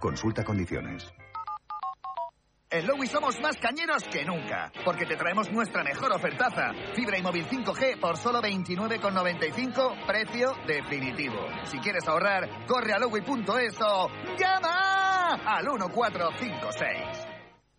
Consulta condiciones. En Lowy somos más cañeros que nunca, porque te traemos nuestra mejor ofertaza. Fibra y móvil 5G por solo 29,95, precio definitivo. Si quieres ahorrar, corre a lowy.es o llama al 1456.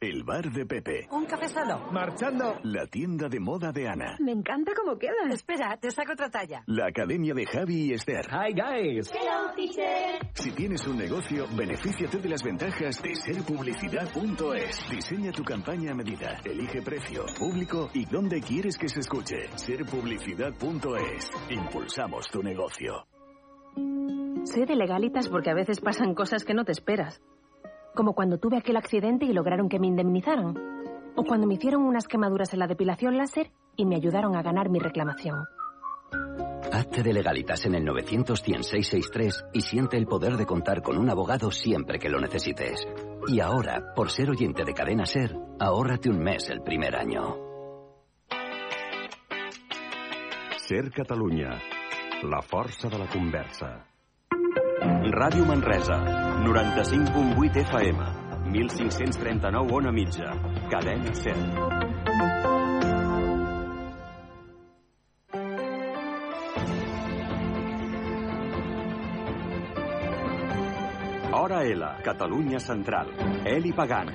El bar de Pepe. Un café solo. Marchando. La tienda de moda de Ana. Me encanta cómo queda. Espera, te saco otra talla. La academia de Javi y Esther. Hi, guys. Hello, teacher. Si tienes un negocio, benefíciate de las ventajas de serpublicidad.es. Diseña tu campaña a medida. Elige precio, público y dónde quieres que se escuche. Serpublicidad.es. Impulsamos tu negocio. Sé de legalitas porque a veces pasan cosas que no te esperas. Como cuando tuve aquel accidente y lograron que me indemnizaran. O cuando me hicieron unas quemaduras en la depilación láser y me ayudaron a ganar mi reclamación. Hazte de legalitas en el 900 y siente el poder de contar con un abogado siempre que lo necesites. Y ahora, por ser oyente de Cadena Ser, ahórrate un mes el primer año. Ser Catalunya, la força de la conversa. Ràdio Manresa, 95.8 FM, 1539 ona mitja, cadena 100. Hora L, Catalunya Central. Eli Pagant.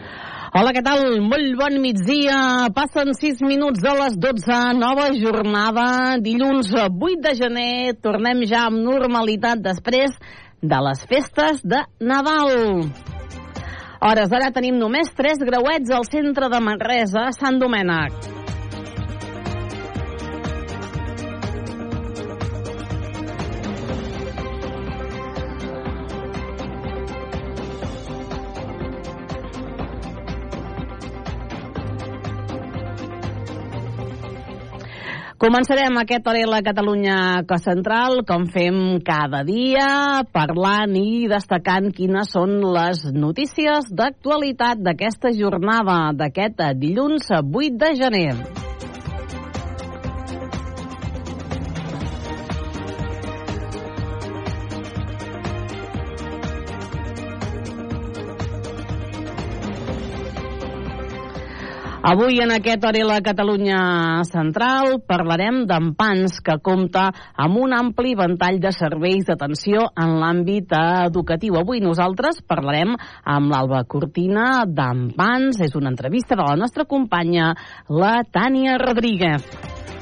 Hola, què tal? Molt bon migdia. Passen 6 minuts de les 12. Nova jornada. Dilluns 8 de gener. Tornem ja amb normalitat després de les festes de Nadal. Hores d'ara tenim només 3 grauets al centre de Manresa, Sant Domènec. Començarem aquest hora la Catalunya Central, com fem cada dia, parlant i destacant quines són les notícies d'actualitat d'aquesta jornada, d'aquest dilluns 8 de gener. Avui en aquest hora la Catalunya Central parlarem d'Empans, que compta amb un ampli ventall de serveis d'atenció en l'àmbit educatiu. Avui nosaltres parlarem amb l'Alba Cortina d'Empans. És una entrevista de la nostra companya, la Tània Rodríguez.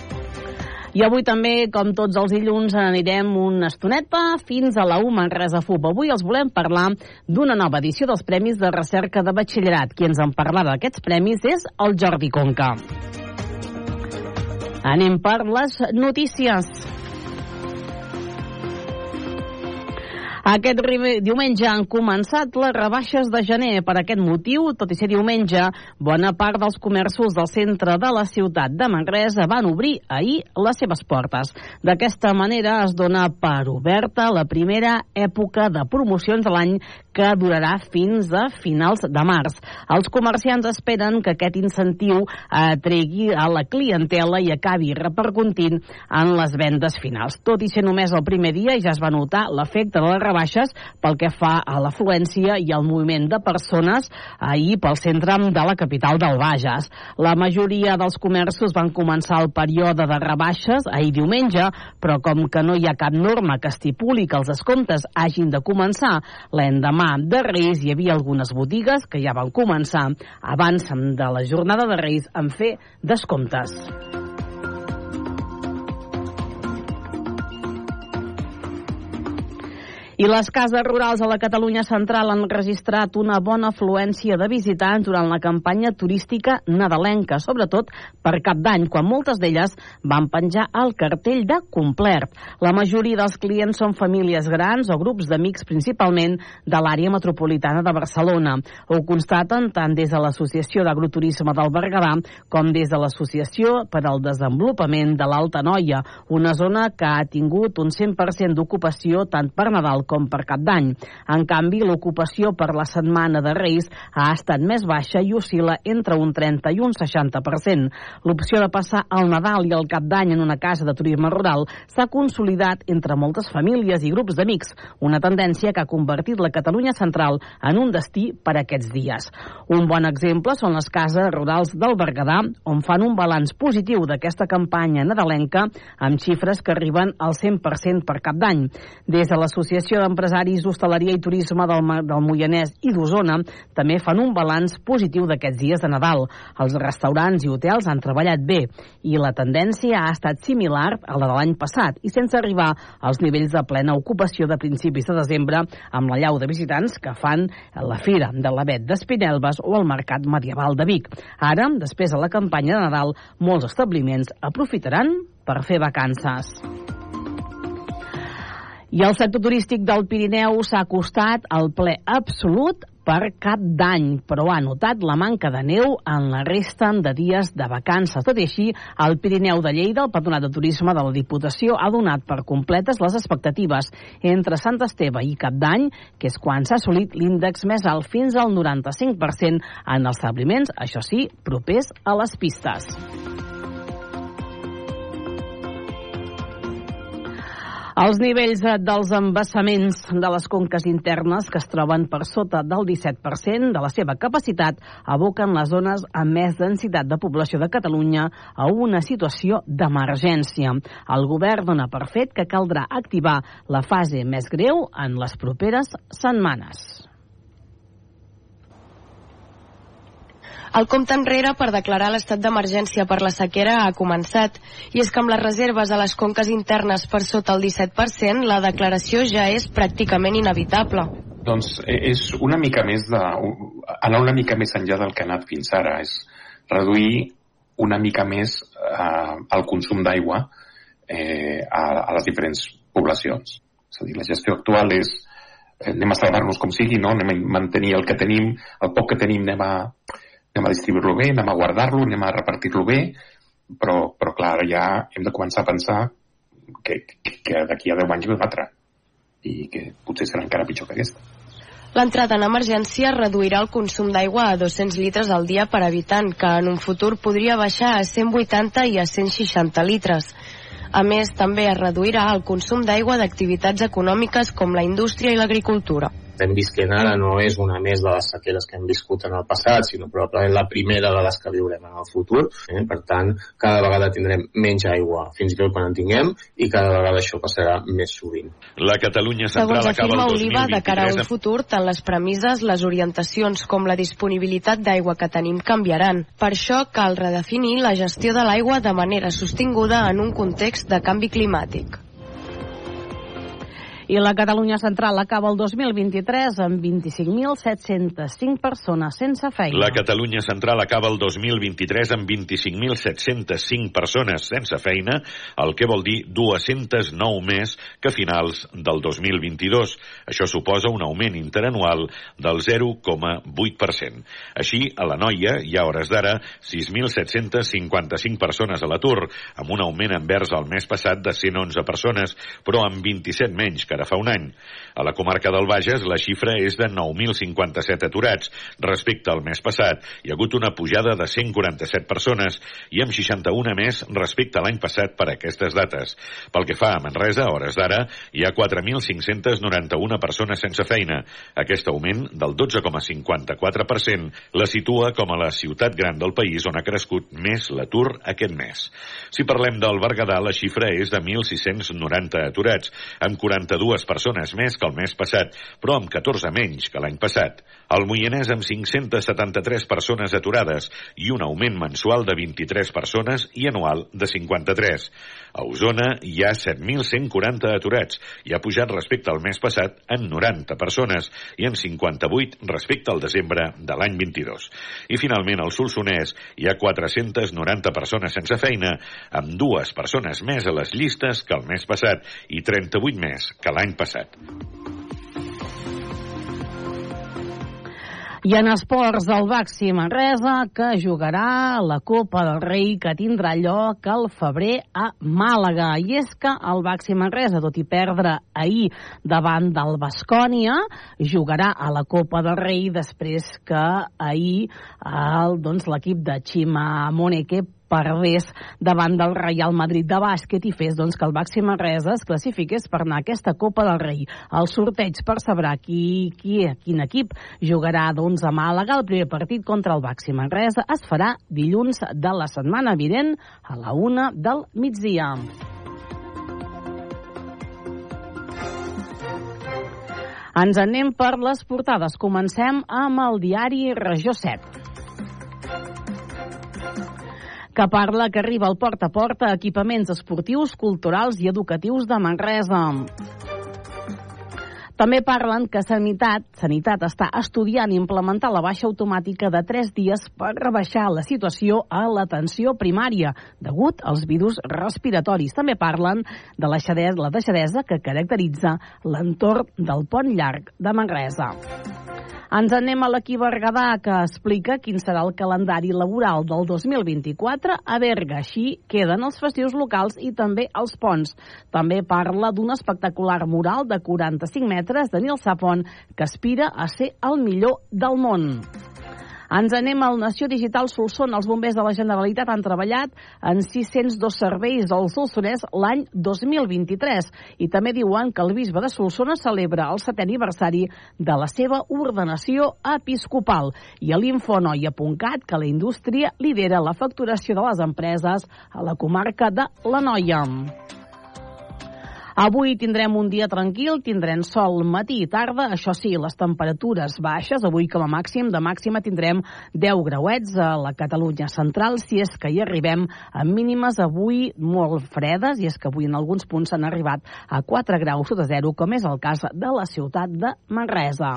I avui també, com tots els dilluns, anirem una estoneta fins a la U Manresa FUB. Avui els volem parlar d'una nova edició dels Premis de Recerca de Batxillerat. Qui ens en parlarà d'aquests premis és el Jordi Conca. Anem per les notícies. Aquest diumenge han començat les rebaixes de gener. Per aquest motiu, tot i ser diumenge, bona part dels comerços del centre de la ciutat de Manresa van obrir ahir les seves portes. D'aquesta manera es dona per oberta la primera època de promocions de l'any que durarà fins a finals de març. Els comerciants esperen que aquest incentiu atregui a la clientela i acabi repercutint en les vendes finals. Tot i ser només el primer dia, ja es va notar l'efecte de les rebaixes pel que fa a l'afluència i al moviment de persones ahir pel centre de la capital del Bages. La majoria dels comerços van començar el període de rebaixes ahir diumenge, però com que no hi ha cap norma que estipuli que els descomptes hagin de començar l'endemà de Reis hi havia algunes botigues que ja van començar abans de la jornada de Reis en fer descomptes. I les cases rurals a la Catalunya central han registrat una bona afluència de visitants durant la campanya turística nadalenca, sobretot per cap d'any, quan moltes d'elles van penjar el cartell de complert. La majoria dels clients són famílies grans o grups d'amics principalment de l'àrea metropolitana de Barcelona. Ho constaten tant des de l'Associació d'Agroturisme del Berguedà com des de l'Associació per al Desenvolupament de l'Alta Noia, una zona que ha tingut un 100% d'ocupació tant per Nadal com per cap d'any. En canvi, l'ocupació per la setmana de Reis ha estat més baixa i oscil·la entre un 30 i un 60%. L'opció de passar el Nadal i el Cap d'Any en una casa de turisme rural s'ha consolidat entre moltes famílies i grups d'amics, una tendència que ha convertit la Catalunya central en un destí per aquests dies. Un bon exemple són les cases rurals del Berguedà, on fan un balanç positiu d'aquesta campanya nadalenca amb xifres que arriben al 100% per cap d'any. Des de l'Associació d'Empresaris d'Hostaleria i Turisme del, del Moianès i d'Osona també fan un balanç positiu d'aquests dies de Nadal. Els restaurants i hotels han treballat bé i la tendència ha estat similar a la de l'any passat i sense arribar als nivells de plena ocupació de principis de desembre amb la llau de visitants que fan la Fira de l'Avet d'Espinelves o el Mercat Medieval de Vic. Ara, després de la campanya de Nadal, molts establiments aprofitaran per fer vacances. I el sector turístic del Pirineu s'ha acostat al ple absolut per cap d'any, però ha notat la manca de neu en la resta de dies de vacances. Tot i així, el Pirineu de Lleida, el Patronat de Turisme de la Diputació, ha donat per completes les expectatives entre Sant Esteve i Cap d'Any, que és quan s'ha assolit l'índex més alt fins al 95% en els establiments, això sí, propers a les pistes. Els nivells dels embassaments de les conques internes, que es troben per sota del 17% de la seva capacitat, aboquen les zones amb més densitat de població de Catalunya a una situació d'emergència. El govern dona per fet que caldrà activar la fase més greu en les properes setmanes. El compte enrere per declarar l'estat d'emergència per la sequera ha començat, i és que amb les reserves a les conques internes per sota el 17%, la declaració ja és pràcticament inevitable. Doncs eh, és una mica més de... anar una mica més enllà del que ha anat fins ara, és reduir una mica més eh, el consum d'aigua eh, a, a les diferents poblacions. És a dir, la gestió actual és eh, anem a salvar-nos com sigui, no? anem a mantenir el que tenim, el poc que tenim anem a, anem a distribuir-lo bé, anem a guardar-lo, anem a repartir-lo bé, però, però clar, ja hem de començar a pensar que, que, que d'aquí a 10 anys ve una altra i que potser serà encara pitjor que aquesta. L'entrada en emergència reduirà el consum d'aigua a 200 litres al dia per habitant, que en un futur podria baixar a 180 i a 160 litres. A més, també es reduirà el consum d'aigua d'activitats econòmiques com la indústria i l'agricultura estem visquent ara no és una més de les sequeres que hem viscut en el passat, sinó probablement la primera de les que viurem en el futur. Eh? Per tant, cada vegada tindrem menys aigua, fins i tot quan en tinguem, i cada vegada això passarà més sovint. La Catalunya Central Segons acaba el 2023... Oliva, de cara a un futur, tant les premisses, les orientacions com la disponibilitat d'aigua que tenim canviaran. Per això cal redefinir la gestió de l'aigua de manera sostinguda en un context de canvi climàtic. I la Catalunya Central acaba el 2023 amb 25.705 persones sense feina. La Catalunya Central acaba el 2023 amb 25.705 persones sense feina, el que vol dir 209 més que finals del 2022. Això suposa un augment interanual del 0,8%. Així, a la noia hi ha hores d'ara 6.755 persones a l'atur, amb un augment envers el mes passat de 111 persones, però amb 27 menys que ara fa un any. A la comarca del Bages la xifra és de 9.057 aturats. Respecte al mes passat, hi ha hagut una pujada de 147 persones i amb 61 més respecte a l'any passat per aquestes dates. Pel que fa a Manresa, a hores d'ara, hi ha 4.591 persones sense feina. Aquest augment del 12,54% la situa com a la ciutat gran del país on ha crescut més l'atur aquest mes. Si parlem del Berguedà, la xifra és de 1.690 aturats, amb 42 persones més que el mes passat, però amb 14 menys que l'any passat. El Moianès amb 573 persones aturades i un augment mensual de 23 persones i anual de 53. A Osona hi ha 7.140 aturats i ha pujat respecte al mes passat en 90 persones i en 58 respecte al desembre de l'any 22. I finalment al Solsonès hi ha 490 persones sense feina, amb dues persones més a les llistes que el mes passat i 38 més que l'any passat. I en esports, el Baxi Manresa, que jugarà la Copa del Rei, que tindrà lloc al febrer a Màlaga. I és que el Baxi Manresa, tot i perdre ahir davant del Bascònia, jugarà a la Copa del Rei després que ahir el, doncs, l'equip de Xima Moneke perdés davant del Real Madrid de bàsquet i fes doncs, que el Baxi Manresa es classifiqués per anar a aquesta Copa del Rei. El sorteig per saber qui, qui, quin equip jugarà doncs, a Màlaga. El primer partit contra el Baxi Manresa es farà dilluns de la setmana vinent a la una del migdia. Ens anem per les portades. Comencem amb el diari Regió 7 que parla que arriba al porta a porta equipaments esportius, culturals i educatius de Manresa. També parlen que Sanitat, Sanitat està estudiant implementar la baixa automàtica de 3 dies per rebaixar la situació a l'atenció primària degut als virus respiratoris. També parlen de la, xadesa, la deixadesa que caracteritza l'entorn del pont llarg de Manresa. Ens anem a l'equip Berguedà, que explica quin serà el calendari laboral del 2024 a Berga. Així queden els festius locals i també els ponts. També parla d'un espectacular mural de 45 metres de Nil Sapon, que aspira a ser el millor del món. Ens anem al Nació Digital Solsona. Els bombers de la Generalitat han treballat en 602 serveis al Solsonès l'any 2023 i també diuen que el bisbe de Solsona celebra el setè aniversari de la seva ordenació episcopal. I a l'infonoia.cat que la indústria lidera la facturació de les empreses a la comarca de la Noia. Avui tindrem un dia tranquil, tindrem sol matí i tarda, això sí, les temperatures baixes, avui com a màxim, de màxima tindrem 10 grauets a la Catalunya central, si és que hi arribem a mínimes avui molt fredes, i és que avui en alguns punts s'han arribat a 4 graus sota zero, com és el cas de la ciutat de Manresa.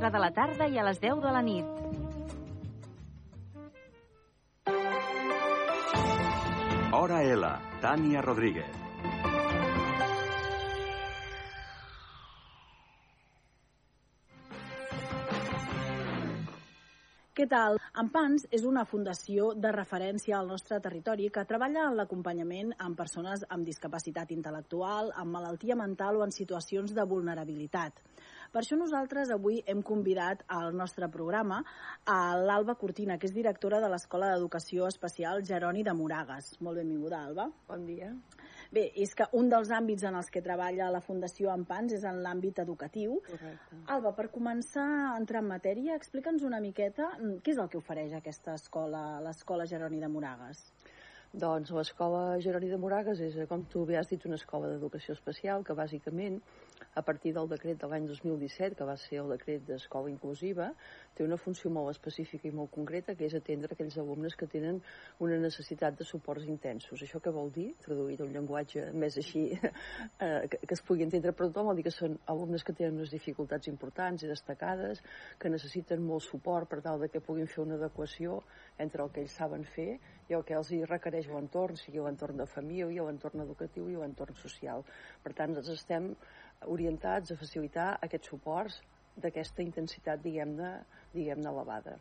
de la tarda i a les 10 de la nit. Hora L, Tània Rodríguez. Què tal? Ampans és una fundació de referència al nostre territori que treballa en l'acompanyament amb persones amb discapacitat intel·lectual, amb malaltia mental o en situacions de vulnerabilitat. Per això nosaltres avui hem convidat al nostre programa a l'Alba Cortina, que és directora de l'Escola d'Educació Especial Geroni de Moragas. Molt benvinguda, Alba. Bon dia. Bé, és que un dels àmbits en els que treballa la Fundació Ampans és en l'àmbit educatiu. Correcte. Alba, per començar a entrar en matèria, explica'ns una miqueta mm, què és el que ofereix aquesta escola, l'Escola Geroni de Moragas. Doncs l'escola Geroni de Moragas és, eh, com tu bé has dit, una escola d'educació especial que bàsicament a partir del decret de l'any 2017, que va ser el decret d'escola inclusiva, té una funció molt específica i molt concreta, que és atendre aquells alumnes que tenen una necessitat de suports intensos. Això què vol dir? Traduït a un llenguatge més així eh, que, que es pugui entendre per tothom, vol dir que són alumnes que tenen unes dificultats importants i destacades, que necessiten molt suport per tal de que puguin fer una adequació entre el que ells saben fer i el que els hi requereix l'entorn, sigui l'entorn de família, l'entorn educatiu i l'entorn social. Per tant, ens estem orientats a facilitar aquests suports d'aquesta intensitat, diguem-ne, diguem elevada.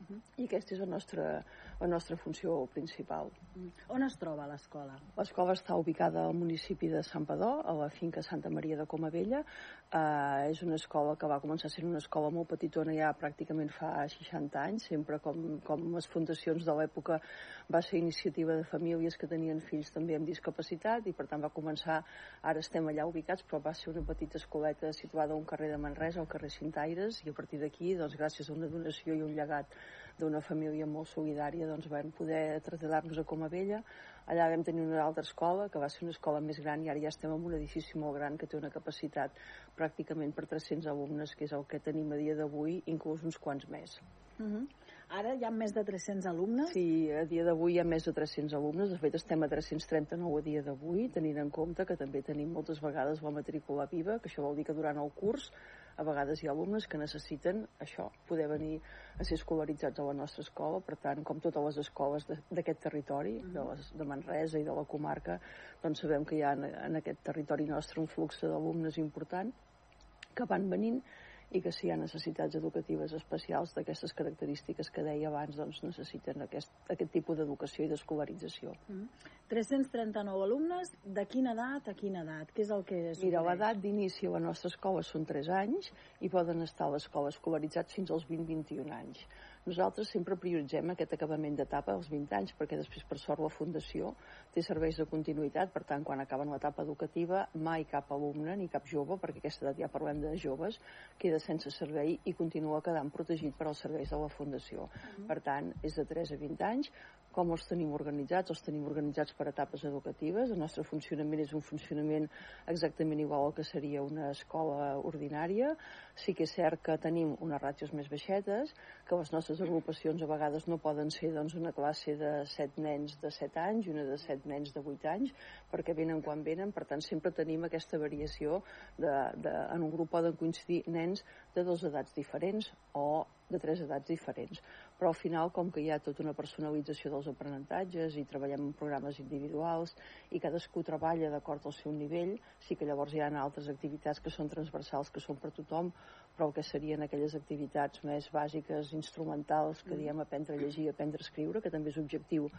Uh -huh. I aquesta és la nostra, la nostra funció principal. Uh -huh. On es troba l'escola? L'escola està ubicada al municipi de Sant Padó, a la finca Santa Maria de Comavella. Uh, és una escola que va començar sent una escola molt petitona ja pràcticament fa 60 anys, sempre com, com les fundacions de l'època va ser iniciativa de famílies que tenien fills també amb discapacitat i per tant va començar, ara estem allà ubicats, però va ser una petita escoleta situada a un carrer de Manresa, al carrer Cintaires, i a partir d'aquí, doncs, gràcies a una donació i un llegat d'una família molt solidària doncs vam poder traslladar-nos a Comavella allà vam tenir una altra escola que va ser una escola més gran i ara ja estem en un edifici molt gran que té una capacitat pràcticament per 300 alumnes que és el que tenim a dia d'avui inclús uns quants més uh -huh. Ara hi ha més de 300 alumnes? Sí, a dia d'avui hi ha més de 300 alumnes. De fet, estem a 339 a dia d'avui, tenint en compte que també tenim moltes vegades la matrícula viva, que això vol dir que durant el curs a vegades hi ha alumnes que necessiten això, poder venir a ser escolaritzats a la nostra escola, per tant, com totes les escoles d'aquest territori, de, les, de Manresa i de la comarca, doncs sabem que hi ha en, en aquest territori nostre un flux d'alumnes important que van venint i que si hi ha necessitats educatives especials d'aquestes característiques que deia abans doncs necessiten aquest, aquest tipus d'educació i d'escolarització. Mm. 339 alumnes, de quina edat a quina edat? Què és el que és? Mira, l'edat d'inici a la nostra escola són 3 anys i poden estar a l'escola escolaritzats fins als 20-21 anys. Nosaltres sempre prioritzem aquest acabament d'etapa als 20 anys perquè després, per sort, la Fundació té serveis de continuïtat, per tant, quan acaben l'etapa educativa, mai cap alumne ni cap jove, perquè aquesta edat ja parlem de joves, queda sense servei i continua quedant protegit per als serveis de la Fundació. Uh -huh. Per tant, és de 3 a 20 anys, com els tenim organitzats? Els tenim organitzats per etapes educatives. El nostre funcionament és un funcionament exactament igual al que seria una escola ordinària. Sí que és cert que tenim unes ràtios més baixetes, que les nostres agrupacions a vegades no poden ser doncs, una classe de 7 nens de 7 anys i una de 7 nens de 8 anys, perquè venen quan venen, per tant sempre tenim aquesta variació de, de, en un grup poden coincidir nens de dues edats diferents o de tres edats diferents però al final, com que hi ha tota una personalització dels aprenentatges i treballem en programes individuals i cadascú treballa d'acord al seu nivell, sí que llavors hi ha altres activitats que són transversals, que són per tothom, però el que serien aquelles activitats més bàsiques, instrumentals, que mm. diem aprendre a llegir, aprendre a escriure, que també és objectiu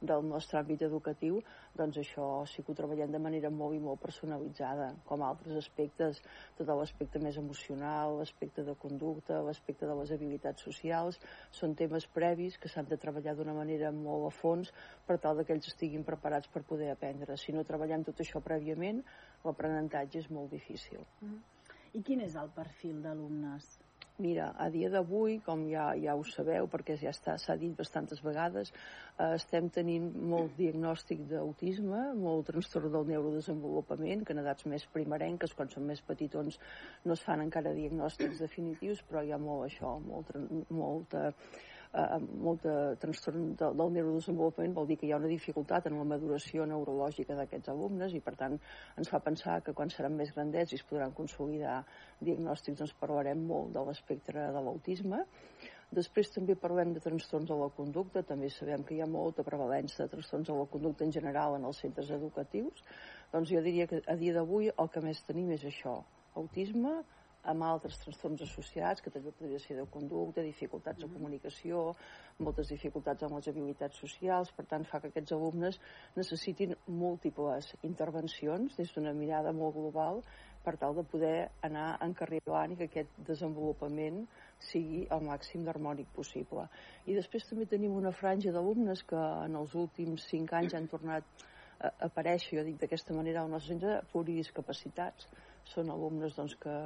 del nostre àmbit educatiu, doncs això sí que ho treballem de manera molt i molt personalitzada, com altres aspectes, tot l'aspecte més emocional, l'aspecte de conducta, l'aspecte de les habilitats socials, són temes previs que s'han de treballar d'una manera molt a fons per tal que ells estiguin preparats per poder aprendre. Si no treballem tot això prèviament, l'aprenentatge és molt difícil. Mm. I quin és el perfil d'alumnes? Mira, a dia d'avui, com ja, ja ho sabeu, perquè ja s'ha dit bastantes vegades, eh, estem tenint molt diagnòstic d'autisme, molt trastorn del neurodesenvolupament, que en edats més primerenques, quan són més petitons, no es fan encara diagnòstics definitius, però hi ha molt això, molt, molta eh, molt de trastorn del, del neurodesenvolupament vol dir que hi ha una dificultat en la maduració neurològica d'aquests alumnes i per tant ens fa pensar que quan seran més grandets i es podran consolidar diagnòstics doncs parlarem molt de l'espectre de l'autisme Després també parlem de trastorns de la conducta, també sabem que hi ha molta prevalència de trastorns de la conducta en general en els centres educatius. Doncs jo diria que a dia d'avui el que més tenim és això, autisme, amb altres trastorns associats, que també podria ser de conducta, dificultats de mm-hmm. comunicació, moltes dificultats amb les habilitats socials, per tant fa que aquests alumnes necessitin múltiples intervencions des d'una mirada molt global per tal de poder anar encarrilant i que aquest desenvolupament sigui el màxim d'harmònic possible. I després també tenim una franja d'alumnes que en els últims cinc anys han tornat a aparèixer, jo dic d'aquesta manera, al nostre centre, pluridiscapacitats, són alumnes doncs, que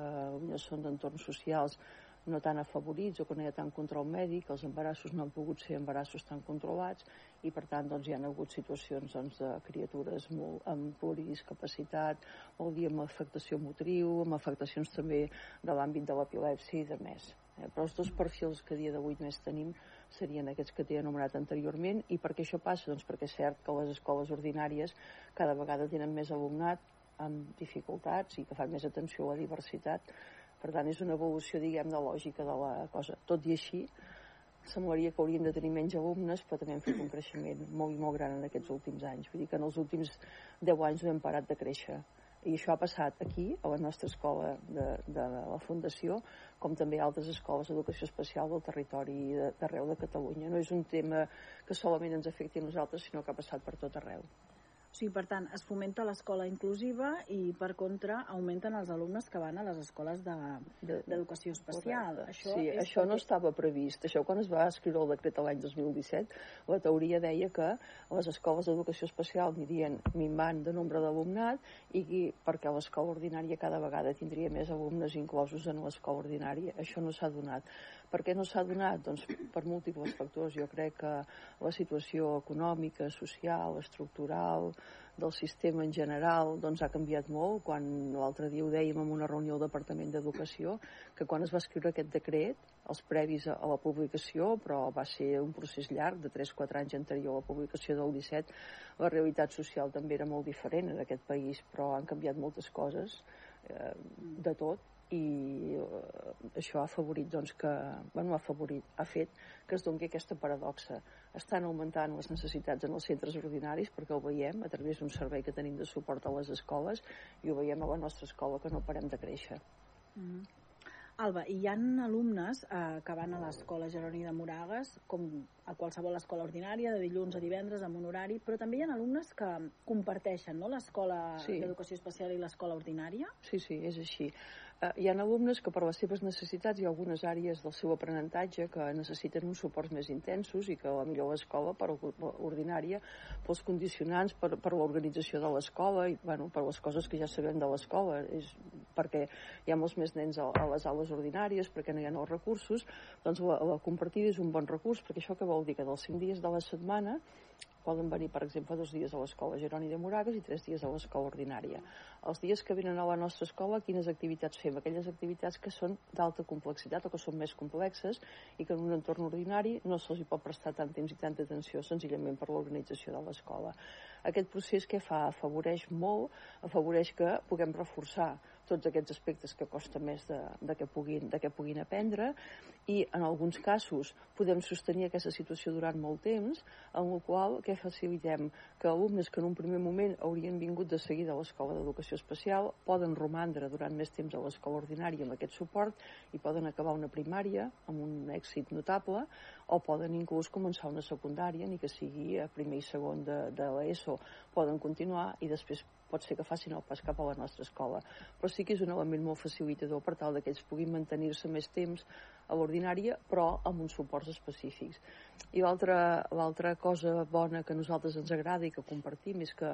són d'entorns socials no tan afavorits o que no hi ha tant control mèdic, els embarassos no han pogut ser embarassos tan controlats i per tant doncs, hi ha hagut situacions doncs, de criatures molt, amb pluridiscapacitat, vol dir amb afectació motriu, amb afectacions també de l'àmbit de l'epilèpsia i de més. Eh? Però els dos perfils que dia d'avui més tenim serien aquests que t'he anomenat anteriorment i per què això passa? Doncs perquè és cert que les escoles ordinàries cada vegada tenen més alumnat amb dificultats i que fan més atenció a la diversitat per tant, és una evolució, diguem, de lògica de la cosa. Tot i així, semblaria que hauríem de tenir menys alumnes, però també hem fet un creixement molt i molt gran en aquests últims anys. Vull dir que en els últims 10 anys no hem parat de créixer. I això ha passat aquí, a la nostra escola de, de la Fundació, com també a altres escoles d'educació especial del territori d'arreu de Catalunya. No és un tema que solament ens afecti a nosaltres, sinó que ha passat per tot arreu. O sigui, per tant, es fomenta l'escola inclusiva i, per contra, augmenten els alumnes que van a les escoles d'educació de, especial. Correcte. Això sí, això perquè... no estava previst. Això, quan es va escriure el decret l'any 2017, la teoria deia que les escoles d'educació especial anirien minvant de nombre d'alumnat i, i perquè l'escola ordinària cada vegada tindria més alumnes inclosos en l'escola ordinària. Això no s'ha donat. Per què no s'ha donat? Doncs per múltiples factors. Jo crec que la situació econòmica, social, estructural, del sistema en general doncs ha canviat molt. Quan l'altre dia ho dèiem en una reunió del Departament d'Educació, que quan es va escriure aquest decret, els previs a, la publicació, però va ser un procés llarg, de 3-4 anys anterior a la publicació del 17, la realitat social també era molt diferent en aquest país, però han canviat moltes coses, eh, de tot, i eh, això ha afavorit doncs, que, bueno, ha afavorit, ha fet que es doni aquesta paradoxa. Estan augmentant les necessitats en els centres ordinaris perquè ho veiem a través d'un servei que tenim de suport a les escoles i ho veiem a la nostra escola que no parem de créixer. Mm -hmm. Alba, hi ha alumnes eh, que van a l'escola Jeroni de Moragues, com a qualsevol escola ordinària, de dilluns a divendres, amb un horari, però també hi ha alumnes que comparteixen no, l'escola sí. d'educació especial i l'escola ordinària? Sí, sí, és així hi ha alumnes que per les seves necessitats i algunes àrees del seu aprenentatge que necessiten uns suports més intensos i que a millor l'escola per ordinària pels condicionants, per, per l'organització de l'escola i bueno, per les coses que ja sabem de l'escola. És perquè hi ha molts més nens a, a les aules ordinàries perquè no hi ha els recursos doncs la, la compartida és un bon recurs perquè això que vol dir que dels 5 dies de la setmana poden venir, per exemple, dos dies a l'escola Geroni de Moragues i tres dies a l'escola ordinària. Els dies que venen a la nostra escola, quines activitats fem? Aquelles activitats que són d'alta complexitat o que són més complexes i que en un entorn ordinari no se'ls pot prestar tant temps i tanta atenció senzillament per l'organització de l'escola. Aquest procés que fa? Afavoreix molt, afavoreix que puguem reforçar tots aquests aspectes que costa més de, de, que, puguin, de que puguin aprendre i en alguns casos podem sostenir aquesta situació durant molt temps, en el qual què facilitem? Que alumnes que en un primer moment haurien vingut de seguida a l'escola d'educació especial poden romandre durant més temps a l'escola ordinària amb aquest suport i poden acabar una primària amb un èxit notable o poden inclús començar una secundària, ni que sigui a primer i segon de, de l'ESO, poden continuar i després pot ser que facin el pas cap a la nostra escola. Però sí que és un element molt facilitador per tal que ells puguin mantenir-se més temps a l'ordinària, però amb uns suports específics. I l'altra cosa bona que a nosaltres ens agrada i que compartim és que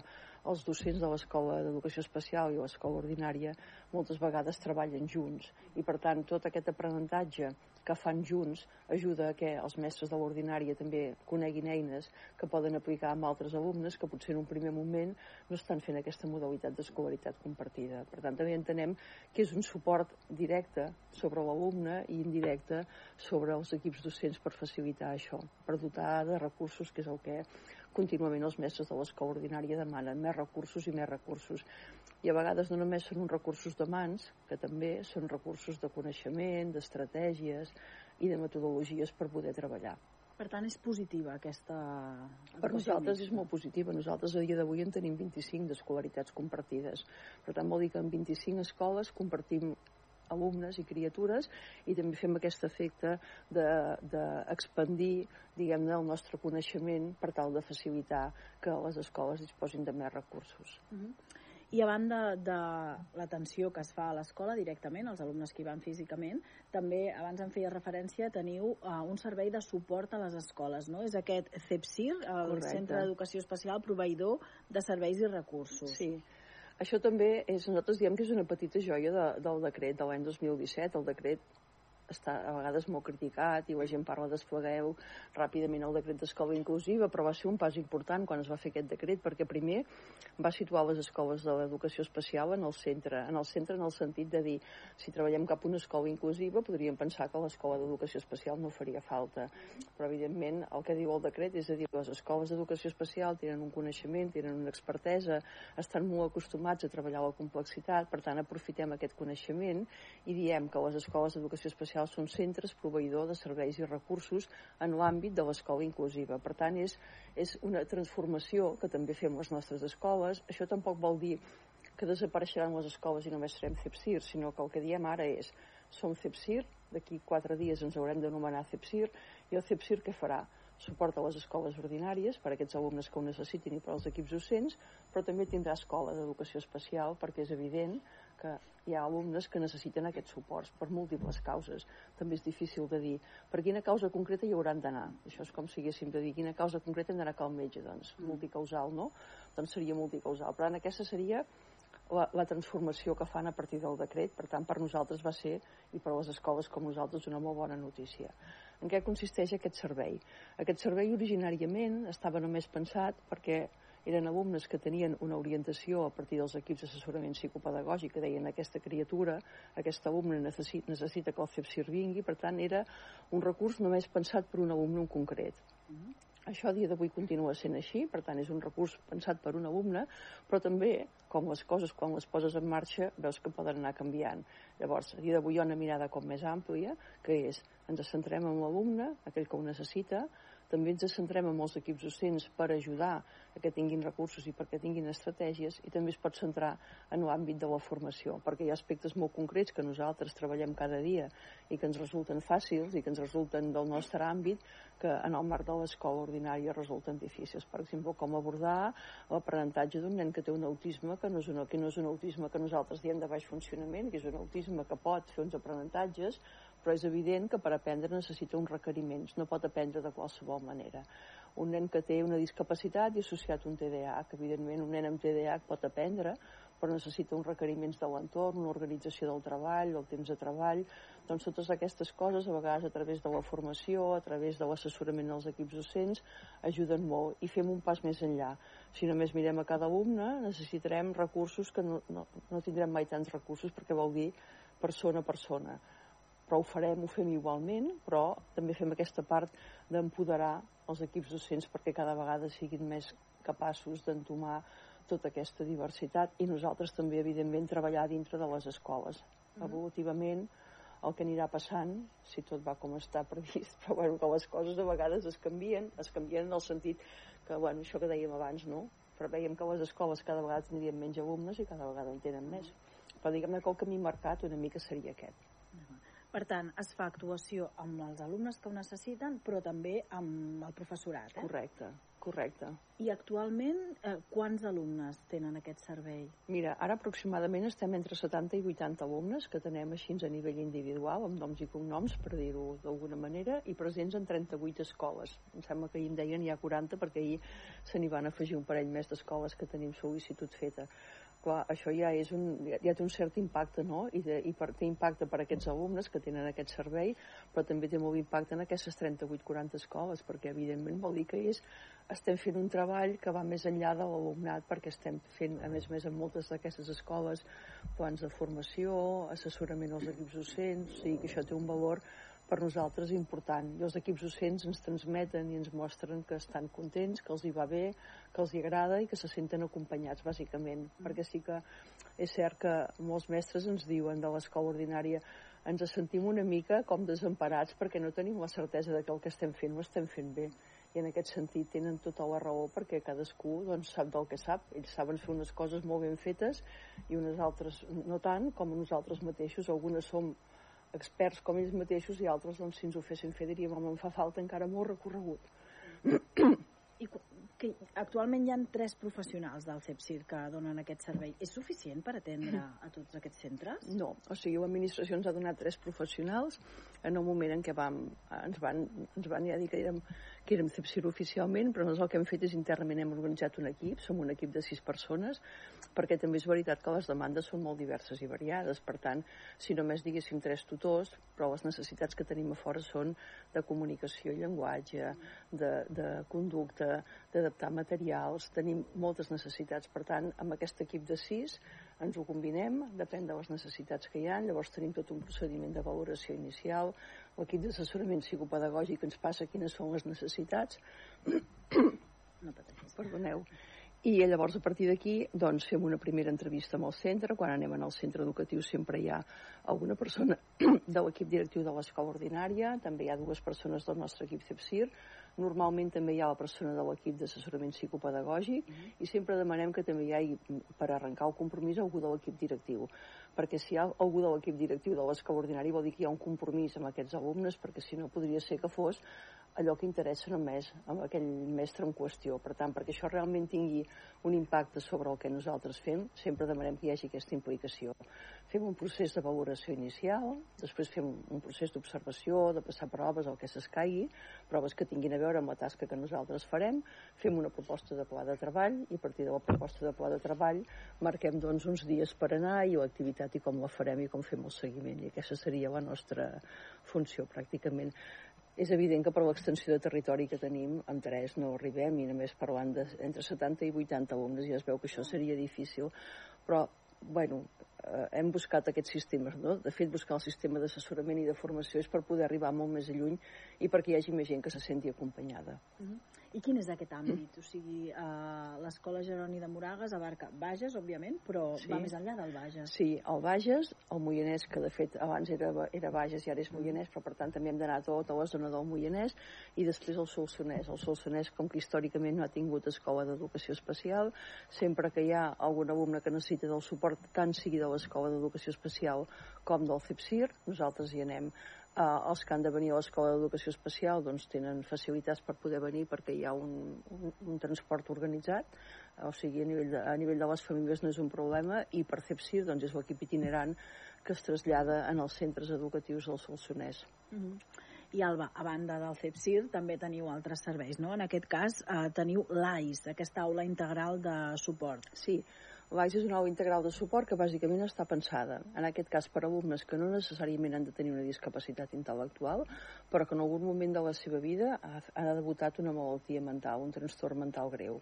els docents de l'escola d'educació especial i l'escola ordinària moltes vegades treballen junts i per tant tot aquest aprenentatge que fan junts ajuda a que els mestres de l'ordinària també coneguin eines que poden aplicar amb altres alumnes que potser en un primer moment no estan fent aquesta modalitat d'escolaritat compartida. Per tant, també entenem que és un suport directe sobre l'alumne i indirecte sobre els equips docents per facilitar això, per dotar de recursos, que és el que contínuament els mestres de l'escola ordinària demanen més recursos i més recursos i a vegades no només són uns recursos de mans, que també són recursos de coneixement, d'estratègies i de metodologies per poder treballar. Per tant, és positiva aquesta... Per nosaltres és molt positiva. Nosaltres a dia d'avui en tenim 25 d'escolaritats compartides. Per tant, vol dir que en 25 escoles compartim alumnes i criatures i també fem aquest efecte d'expandir de, de diguem-ne el nostre coneixement per tal de facilitar que les escoles disposin de més recursos. Uh -huh. I a banda de l'atenció que es fa a l'escola directament, als alumnes que hi van físicament, també, abans en feia referència, teniu uh, un servei de suport a les escoles, no? És aquest CEPSIR, el Correcte. Centre d'Educació Especial, proveïdor de serveis i recursos. Sí. Això també és, nosaltres diem que és una petita joia de, del decret de l'any 2017. El decret està a vegades molt criticat i la gent parla desplegueu ràpidament el decret d'escola inclusiva, però va ser un pas important quan es va fer aquest decret perquè primer va situar les escoles de l'educació especial en el centre, en el centre en el sentit de dir si treballem cap a una escola inclusiva podríem pensar que l'escola d'educació especial no faria falta, però evidentment el que diu el decret és a dir, les escoles d'educació especial tenen un coneixement, tenen una expertesa, estan molt acostumats a treballar la complexitat, per tant aprofitem aquest coneixement i diem que les escoles d'educació especial són centres proveïdor de serveis i recursos en l'àmbit de l'escola inclusiva. Per tant, és, és una transformació que també fem les nostres escoles. Això tampoc vol dir que desapareixeran les escoles i només serem CEPSIR, sinó que el que diem ara és som CEPSIR, d'aquí quatre dies ens haurem d'anomenar CEPSIR, i el CEPSIR què farà? suport a les escoles ordinàries per a aquests alumnes que ho necessitin i per als equips docents, però també tindrà escola d'educació especial perquè és evident que hi ha alumnes que necessiten aquests suports per múltiples causes. També és difícil de dir per quina causa concreta hi hauran d'anar. Això és com si haguéssim de dir quina causa concreta hem d'anar al metge, doncs multicausal, no? Doncs seria multicausal. Per tant, aquesta seria la, la transformació que fan a partir del decret. Per tant, per nosaltres va ser, i per les escoles com nosaltres, una molt bona notícia. En què consisteix aquest servei? Aquest servei originàriament estava només pensat perquè eren alumnes que tenien una orientació a partir dels equips d'assessorament psicopedagògic que deien aquesta criatura, aquest alumne necessita, necessita que el CEPSIR vingui, per tant era un recurs només pensat per un alumne en concret. Mm -hmm. Això a dia d'avui continua sent així, per tant és un recurs pensat per un alumne, però també, com les coses quan les poses en marxa, veus que poden anar canviant. Llavors, a dia d'avui hi ha una mirada com més àmplia, que és ens centrem en l'alumne, aquell que ho necessita, també ens centrem en els equips docents per ajudar a que tinguin recursos i perquè tinguin estratègies i també es pot centrar en l'àmbit de la formació, perquè hi ha aspectes molt concrets que nosaltres treballem cada dia i que ens resulten fàcils i que ens resulten del nostre àmbit que en el marc de l'escola ordinària resulten difícils. Per exemple, com abordar l'aprenentatge d'un nen que té un autisme que no, és un, que no és un autisme que nosaltres diem de baix funcionament, que és un autisme que pot fer uns aprenentatges, però és evident que per aprendre necessita uns requeriments, no pot aprendre de qualsevol manera. Un nen que té una discapacitat i associat a un que evidentment un nen amb TDAH pot aprendre, però necessita uns requeriments de l'entorn, una organització del treball, del temps de treball, doncs totes aquestes coses, a vegades a través de la formació, a través de l'assessorament als equips docents, ajuden molt i fem un pas més enllà. Si només mirem a cada alumne, necessitarem recursos que no, no, no tindrem mai tants recursos perquè vol dir persona a persona però ho farem, ho fem igualment, però també fem aquesta part d'empoderar els equips docents perquè cada vegada siguin més capaços d'entomar tota aquesta diversitat i nosaltres també, evidentment, treballar dintre de les escoles. Mm. Evolutivament, el que anirà passant, si tot va com està previst, però bueno, que les coses a vegades es canvien, es canvien en el sentit que, bueno, això que dèiem abans, no? Però veiem que les escoles cada vegada tindrien menys alumnes i cada vegada en tenen més. Però diguem-ne que el camí marcat una mica seria aquest. Per tant, es fa actuació amb els alumnes que ho necessiten, però també amb el professorat. Eh? Correcte, correcte. I actualment, eh, quants alumnes tenen aquest servei? Mira, ara aproximadament estem entre 70 i 80 alumnes que tenem així a nivell individual, amb noms i cognoms, per dir-ho d'alguna manera, i presents en 38 escoles. Em sembla que ahir em deien hi ha 40 perquè ahir se n'hi van afegir un parell més d'escoles que tenim sol·licitud feta clar, això ja, és un, ja té un cert impacte, no? I, de, i per, té impacte per a aquests alumnes que tenen aquest servei, però també té molt impacte en aquestes 38-40 escoles, perquè evidentment vol dir que és, estem fent un treball que va més enllà de l'alumnat, perquè estem fent, a més a més, en moltes d'aquestes escoles, plans de formació, assessorament als equips docents, o sigui que això té un valor per nosaltres important. I els equips docents ens transmeten i ens mostren que estan contents, que els hi va bé, que els hi agrada i que se senten acompanyats, bàsicament. Mm. Perquè sí que és cert que molts mestres ens diuen de l'escola ordinària ens sentim una mica com desemparats perquè no tenim la certesa de que el que estem fent ho estem fent bé i en aquest sentit tenen tota la raó perquè cadascú doncs, sap del que sap ells saben fer unes coses molt ben fetes i unes altres no tant com nosaltres mateixos algunes som experts com ells mateixos i altres, doncs, si ens ho fessin fer, diríem, home, em fa falta encara molt recorregut. I que actualment hi ha tres professionals del CEPSIR que donen aquest servei. És suficient per atendre a tots aquests centres? No, o sigui, l'administració ens ha donat tres professionals en el moment en què vam, ens, van, ens van ja dir que érem, que érem CEPSIR oficialment, però nosaltres el que hem fet és internament hem organitzat un equip, som un equip de sis persones, perquè també és veritat que les demandes són molt diverses i variades, per tant, si només diguéssim tres tutors, però les necessitats que tenim a fora són de comunicació i llenguatge, de, de conducta, d'adaptar materials, tenim moltes necessitats, per tant, amb aquest equip de sis ens ho combinem, depèn de les necessitats que hi ha, llavors tenim tot un procediment de valoració inicial, l'equip d'assessorament psicopedagògic ens passa quines són les necessitats, no perdoneu, i llavors a partir d'aquí doncs, fem una primera entrevista amb el centre, quan anem al centre educatiu sempre hi ha alguna persona de l'equip directiu de l'escola ordinària, també hi ha dues persones del nostre equip CEPSIR, normalment també hi ha la persona de l'equip d'assessorament psicopedagògic. Mm -hmm. i sempre demanem que també hi hagi, per arrencar el compromís, algú de l'equip directiu perquè si hi ha algú de l'equip directiu de l'escola ordinària vol dir que hi ha un compromís amb aquests alumnes perquè si no podria ser que fos allò que interessa només amb aquell mestre en qüestió. Per tant, perquè això realment tingui un impacte sobre el que nosaltres fem, sempre demanem que hi hagi aquesta implicació. Fem un procés de valoració inicial, després fem un procés d'observació, de passar proves, el que s'escaigui, proves que tinguin a veure amb la tasca que nosaltres farem, fem una proposta de pla de treball i a partir de la proposta de pla de treball marquem doncs, uns dies per anar i l'activitat i com la farem i com fem el seguiment. I aquesta seria la nostra funció pràcticament és evident que per l'extensió de territori que tenim, amb tres no arribem i només parlant de, entre 70 i 80 alumnes ja es veu que això seria difícil, però bueno, hem buscat aquests sistemes, no? De fet, buscar el sistema d'assessorament i de formació és per poder arribar molt més lluny i perquè hi hagi més gent que se senti acompanyada. Uh -huh. I quin és aquest àmbit? O sigui, uh, l'escola Jeroni de Moragas abarca Bages, òbviament, però sí. va més enllà del Bages. Sí, el Bages, el Moianès, que de fet abans era, era Bages i ara és Moianès, però per tant també hem d'anar tot a la zona del Moianès, i després el Solsonès. El Solsonès, com que històricament no ha tingut escola d'educació especial, sempre que hi ha algun alumne que necessita del suport, tant sigui de l'escola d'educació especial com del CEPSIR, nosaltres hi anem eh, els que han de venir a l'escola d'educació especial doncs, tenen facilitats per poder venir perquè hi ha un, un, un transport organitzat, o sigui, a nivell, de, a nivell de les famílies no és un problema i per CEPSIR doncs, és l'equip itinerant que es trasllada en els centres educatius del Solsonès. Mm -hmm. I Alba, a banda del CEPSIR també teniu altres serveis, no? En aquest cas eh, teniu l'AIS, aquesta aula integral de suport. Sí, L'AIS és una aula integral de suport que bàsicament està pensada, en aquest cas per alumnes que no necessàriament han de tenir una discapacitat intel·lectual, però que en algun moment de la seva vida ha, ha debutat una malaltia mental, un trastorn mental greu.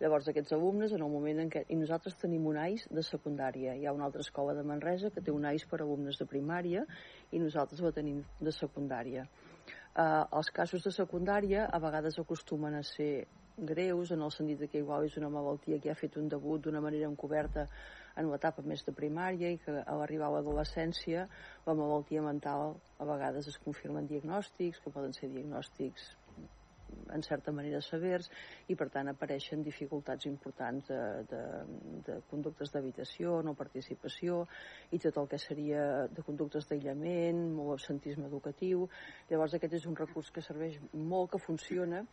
Llavors, aquests alumnes, en el moment en què... I nosaltres tenim un AIS de secundària. Hi ha una altra escola de Manresa que té un AIS per alumnes de primària i nosaltres la tenim de secundària. Eh, els casos de secundària a vegades acostumen a ser greus en el sentit que igual és una malaltia que ha fet un debut d'una manera encoberta en l'etapa més de primària i que a l'arribar a l'adolescència la malaltia mental a vegades es confirmen diagnòstics que poden ser diagnòstics en certa manera severs i per tant apareixen dificultats importants de, de, de conductes d'habitació, no participació i tot el que seria de conductes d'aïllament, molt absentisme educatiu. Llavors aquest és un recurs que serveix molt, que funciona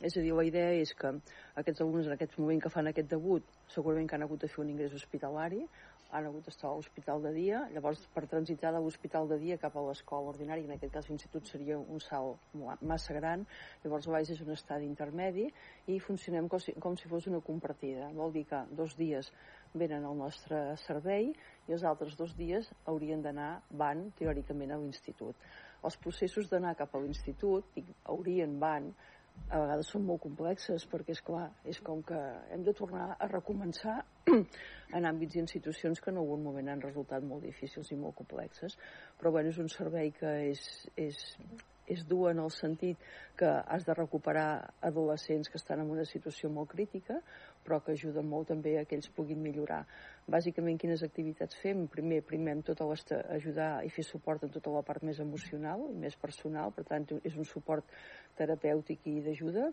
és a dir, la idea és que aquests alumnes en aquest moment que fan aquest debut segurament que han hagut de fer un ingrés hospitalari, han hagut d'estar a l'hospital de dia, llavors per transitar de l'hospital de dia cap a l'escola ordinària, en aquest cas l'institut seria un salt massa gran, llavors l'AIS és un estadi intermedi i funcionem com si, com si fos una compartida. Vol dir que dos dies venen al nostre servei i els altres dos dies haurien d'anar, van teòricament a l'institut. Els processos d'anar cap a l'institut, haurien, van, a vegades són molt complexes perquè és clar, és com que hem de tornar a recomençar en àmbits i institucions que en algun moment han resultat molt difícils i molt complexes. Però bueno, és un servei que és, és, és dur en el sentit que has de recuperar adolescents que estan en una situació molt crítica però que ajuden molt també a que ells puguin millorar. Bàsicament, quines activitats fem? Primer, primem tota ajudar i fer suport en tota la part més emocional i més personal, per tant, és un suport terapèutic i d'ajuda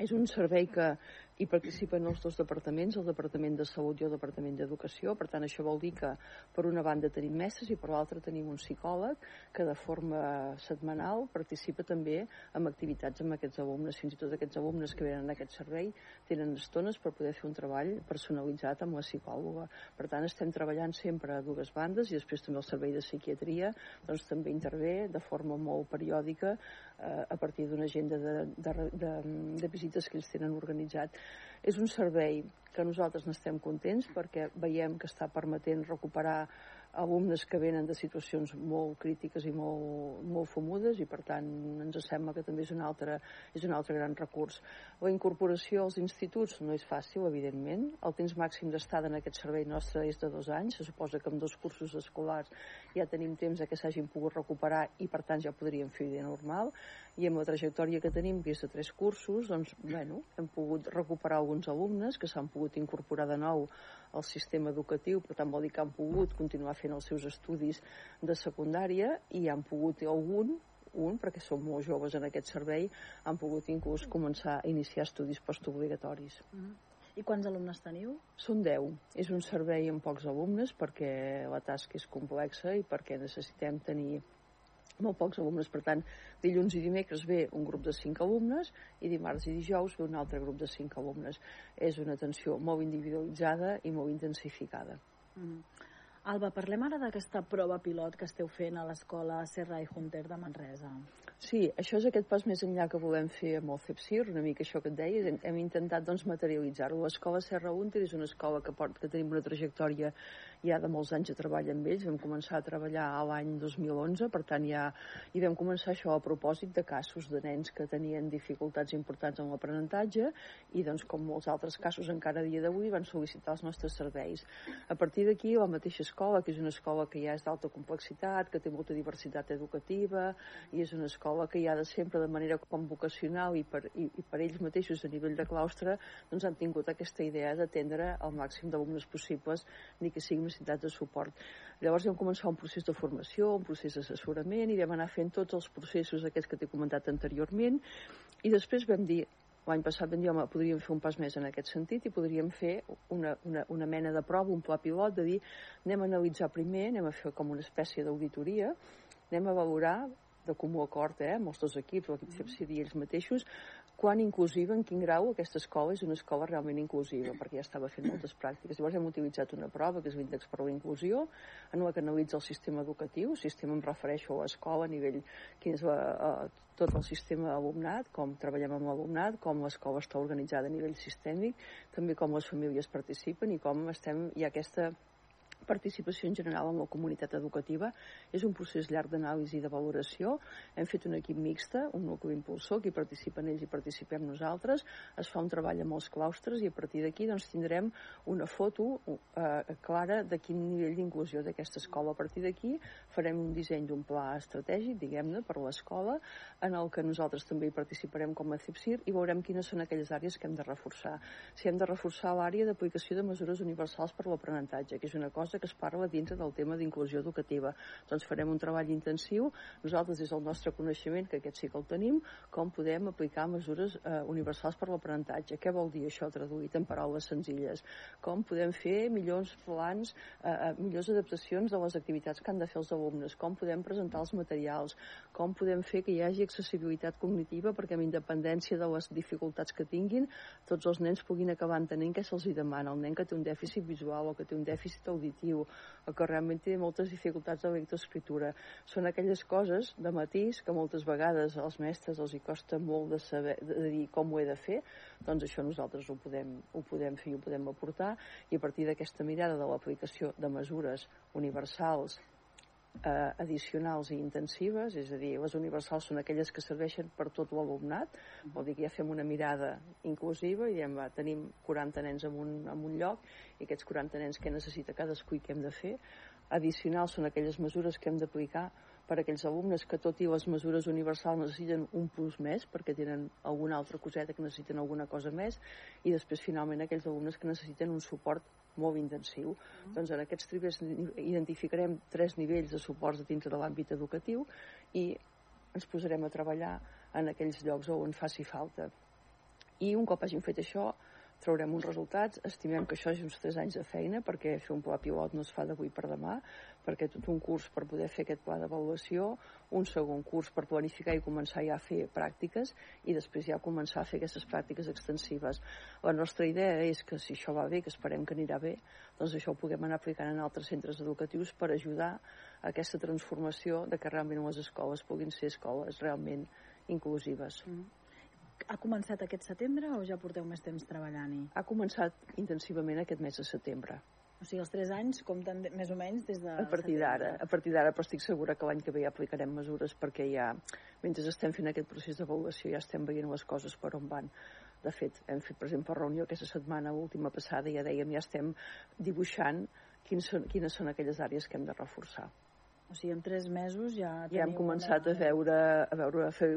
És un servei que hi participen els dos departaments, el Departament de Salut i el Departament d'Educació. Per tant, això vol dir que per una banda tenim mestres i per l'altra tenim un psicòleg que de forma setmanal participa també en activitats amb aquests alumnes. Fins i tot aquests alumnes que venen a aquest servei tenen estones per poder fer un treball personalitzat amb la psicòloga. Per tant, estem treballant sempre a dues bandes i després també el servei de psiquiatria doncs, també intervé de forma molt periòdica eh, a partir d'una agenda de, de, de, de visites que ells tenen organitzat és un servei que nosaltres n'estem contents perquè veiem que està permetent recuperar alumnes que venen de situacions molt crítiques i molt, molt famudes i per tant ens sembla que també és un, altre, és un altre gran recurs. La incorporació als instituts no és fàcil, evidentment. El temps màxim d'estada en aquest servei nostre és de dos anys. Se suposa que amb dos cursos escolars ja tenim temps que s'hagin pogut recuperar i per tant ja podríem fer vida normal i amb la trajectòria que tenim, que és de tres cursos, doncs, bueno, hem pogut recuperar alguns alumnes que s'han pogut incorporar de nou al sistema educatiu, per tant vol dir que han pogut continuar fent els seus estudis de secundària i han pogut algun un, perquè són molt joves en aquest servei, han pogut inclús començar a iniciar estudis postobligatoris. Mm -hmm. I quants alumnes teniu? Són 10. És un servei amb pocs alumnes perquè la tasca és complexa i perquè necessitem tenir molt pocs alumnes, per tant, dilluns i dimecres ve un grup de 5 alumnes i dimarts i dijous ve un altre grup de 5 alumnes. És una atenció molt individualitzada i molt intensificada. Mm. Alba, parlem ara d'aquesta prova pilot que esteu fent a l'escola Serra i Hunter de Manresa. Sí, això és aquest pas més enllà que volem fer amb el CEPSIR, una mica això que et deia, hem intentat doncs, materialitzar-ho. L'escola Serra Hunter és una escola que, port, que tenim una trajectòria ja de molts anys de treball amb ells, vam començar a treballar a l'any 2011, per tant ja hi vam començar això a propòsit de casos de nens que tenien dificultats importants en l'aprenentatge i doncs com molts altres casos encara a dia d'avui van sol·licitar els nostres serveis. A partir d'aquí la mateixa escola, que és una escola que ja és d'alta complexitat, que té molta diversitat educativa i és una escola que ja de sempre de manera com vocacional i per, i, i per ells mateixos a nivell de claustre doncs han tingut aquesta idea d'atendre el màxim d'alumnes possibles ni que siguin necessitats de suport. Llavors vam començar un procés de formació, un procés d'assessorament i vam anar fent tots els processos aquests que t'he comentat anteriorment i després vam dir l'any passat vam dir, home, podríem fer un pas més en aquest sentit i podríem fer una, una, una mena de prova, un pla pilot, de dir, anem a analitzar primer, anem a fer com una espècie d'auditoria, anem a valorar de comú acord eh, amb els dos equips, l'equip CEPSID i ells mateixos, quan inclusiva, en quin grau aquesta escola és una escola realment inclusiva, perquè ja estava fent moltes pràctiques. Llavors hem utilitzat una prova, que és l'índex per la inclusió, en la que analitza el sistema educatiu, el sistema em refereixo a l'escola a nivell, quin és la, a, tot el sistema alumnat, com treballem amb l'alumnat, com l'escola està organitzada a nivell sistèmic, també com les famílies participen i com estem, hi ha aquesta participació en general en la comunitat educativa. És un procés llarg d'anàlisi i de valoració. Hem fet un equip mixta, un nucli impulsor, que hi participen ells i participem nosaltres. Es fa un treball amb els claustres i a partir d'aquí doncs, tindrem una foto eh, clara de quin nivell d'inclusió d'aquesta escola. A partir d'aquí farem un disseny d'un pla estratègic, diguem-ne, per l'escola, en el que nosaltres també hi participarem com a CIPSIR i veurem quines són aquelles àrees que hem de reforçar. Si hem de reforçar l'àrea d'aplicació de mesures universals per l'aprenentatge, que és una cosa que es parla dintre del tema d'inclusió educativa. Doncs farem un treball intensiu, nosaltres des del nostre coneixement, que aquest sí que el tenim, com podem aplicar mesures eh, universals per l'aprenentatge. Què vol dir això traduït en paraules senzilles? Com podem fer millors plans, eh, eh, millors adaptacions de les activitats que han de fer els alumnes? Com podem presentar els materials? Com podem fer que hi hagi accessibilitat cognitiva perquè amb independència de les dificultats que tinguin, tots els nens puguin acabar entenent què se'ls demana. El nen que té un dèficit visual o que té un dèficit auditiu o que realment té moltes dificultats de lectoescriptura. Són aquelles coses de matís que moltes vegades als mestres els hi costa molt de saber de dir com ho he de fer, doncs això nosaltres ho podem, ho podem fer i ho podem aportar i a partir d'aquesta mirada de l'aplicació de mesures universals eh, addicionals i intensives, és a dir, les universals són aquelles que serveixen per tot l'alumnat, vol dir que ja fem una mirada inclusiva i diem, va, tenim 40 nens en un, en un lloc i aquests 40 nens que necessita cadascú i què hem de fer. Addicionals són aquelles mesures que hem d'aplicar per a aquells alumnes que tot i les mesures universals necessiten un plus més perquè tenen alguna altra coseta que necessiten alguna cosa més i després finalment aquells alumnes que necessiten un suport molt intensiu. Mm. Doncs en aquests tribes identificarem tres nivells de suports dintre de l'àmbit educatiu i ens posarem a treballar en aquells llocs on faci falta. I un cop hagin fet això, traurem uns resultats, estimem que això és uns 3 anys de feina, perquè fer un pla pilot no es fa d'avui per demà, perquè tot un curs per poder fer aquest pla d'avaluació, un segon curs per planificar i començar ja a fer pràctiques i després ja començar a fer aquestes pràctiques extensives. La nostra idea és que si això va bé, que esperem que anirà bé, doncs això ho puguem anar aplicant en altres centres educatius per ajudar a aquesta transformació de que realment les escoles puguin ser escoles realment inclusives. Mm ha començat aquest setembre o ja porteu més temps treballant-hi? Ha començat intensivament aquest mes de setembre. O sigui, els 3 anys compten de, més o menys des de... A partir d'ara, a partir d'ara, però estic segura que l'any que ve ja aplicarem mesures perquè ja, mentre estem fent aquest procés d'avaluació, ja estem veient les coses per on van. De fet, hem fet, per exemple, reunió aquesta setmana última passada i ja dèiem, ja estem dibuixant quins són, quines són aquelles àrees que hem de reforçar. O sigui, en tres mesos ja... Ja hem començat una... a veure, a veure, a fer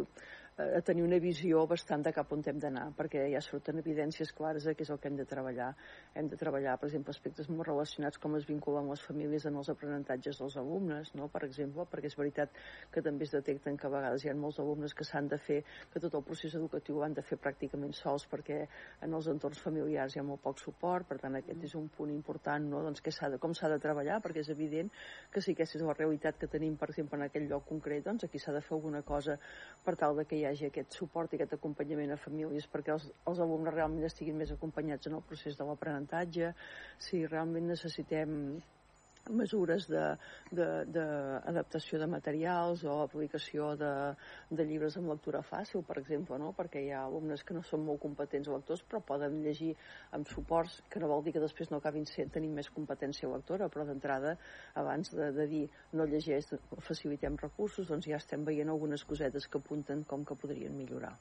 a tenir una visió bastant de cap on hem d'anar, perquè ja surten evidències clares de què és el que hem de treballar. Hem de treballar, per exemple, aspectes molt relacionats com es vinculen les famílies en els aprenentatges dels alumnes, no? per exemple, perquè és veritat que també es detecten que a vegades hi ha molts alumnes que s'han de fer, que tot el procés educatiu han de fer pràcticament sols perquè en els entorns familiars hi ha molt poc suport, per tant aquest és un punt important, no? doncs que de, com s'ha de treballar, perquè és evident que si aquesta és la realitat que tenim, per exemple, en aquell lloc concret, doncs aquí s'ha de fer alguna cosa per tal de que hi hagi aquest suport i aquest acompanyament a famílies perquè els, els alumnes realment estiguin més acompanyats en el procés de l'aprenentatge, si realment necessitem mesures d'adaptació de, de, de materials o aplicació de, de llibres amb lectura fàcil, per exemple, no? perquè hi ha alumnes que no són molt competents lectors però poden llegir amb suports, que no vol dir que després no acabin sent, tenint més competència lectora, però d'entrada, abans de, de dir no llegeix, facilitem recursos, doncs ja estem veient algunes cosetes que apunten com que podrien millorar.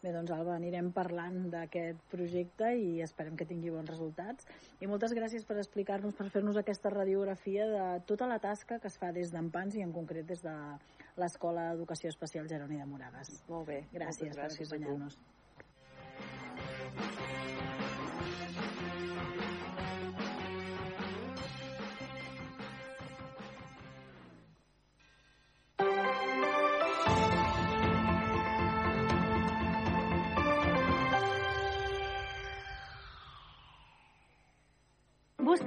Bé, doncs Alba, anirem parlant d'aquest projecte i esperem que tingui bons resultats. I moltes gràcies per explicar-nos, per fer-nos aquesta radiografia de tota la tasca que es fa des d'Empans i en concret des de l'Escola d'Educació Especial Jeroni de Moragas. Molt bé. Gràcies, gràcies per acompanyar-nos.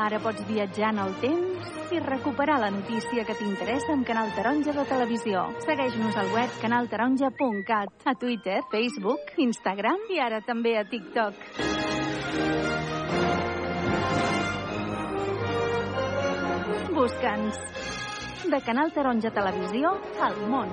Ara pots viatjar en el temps i recuperar la notícia que t'interessa amb Canal Taronja de Televisió. Segueix-nos al web canaltaronja.cat, a Twitter, Facebook, Instagram i ara també a TikTok. Busca'ns. De Canal Taronja Televisió al món.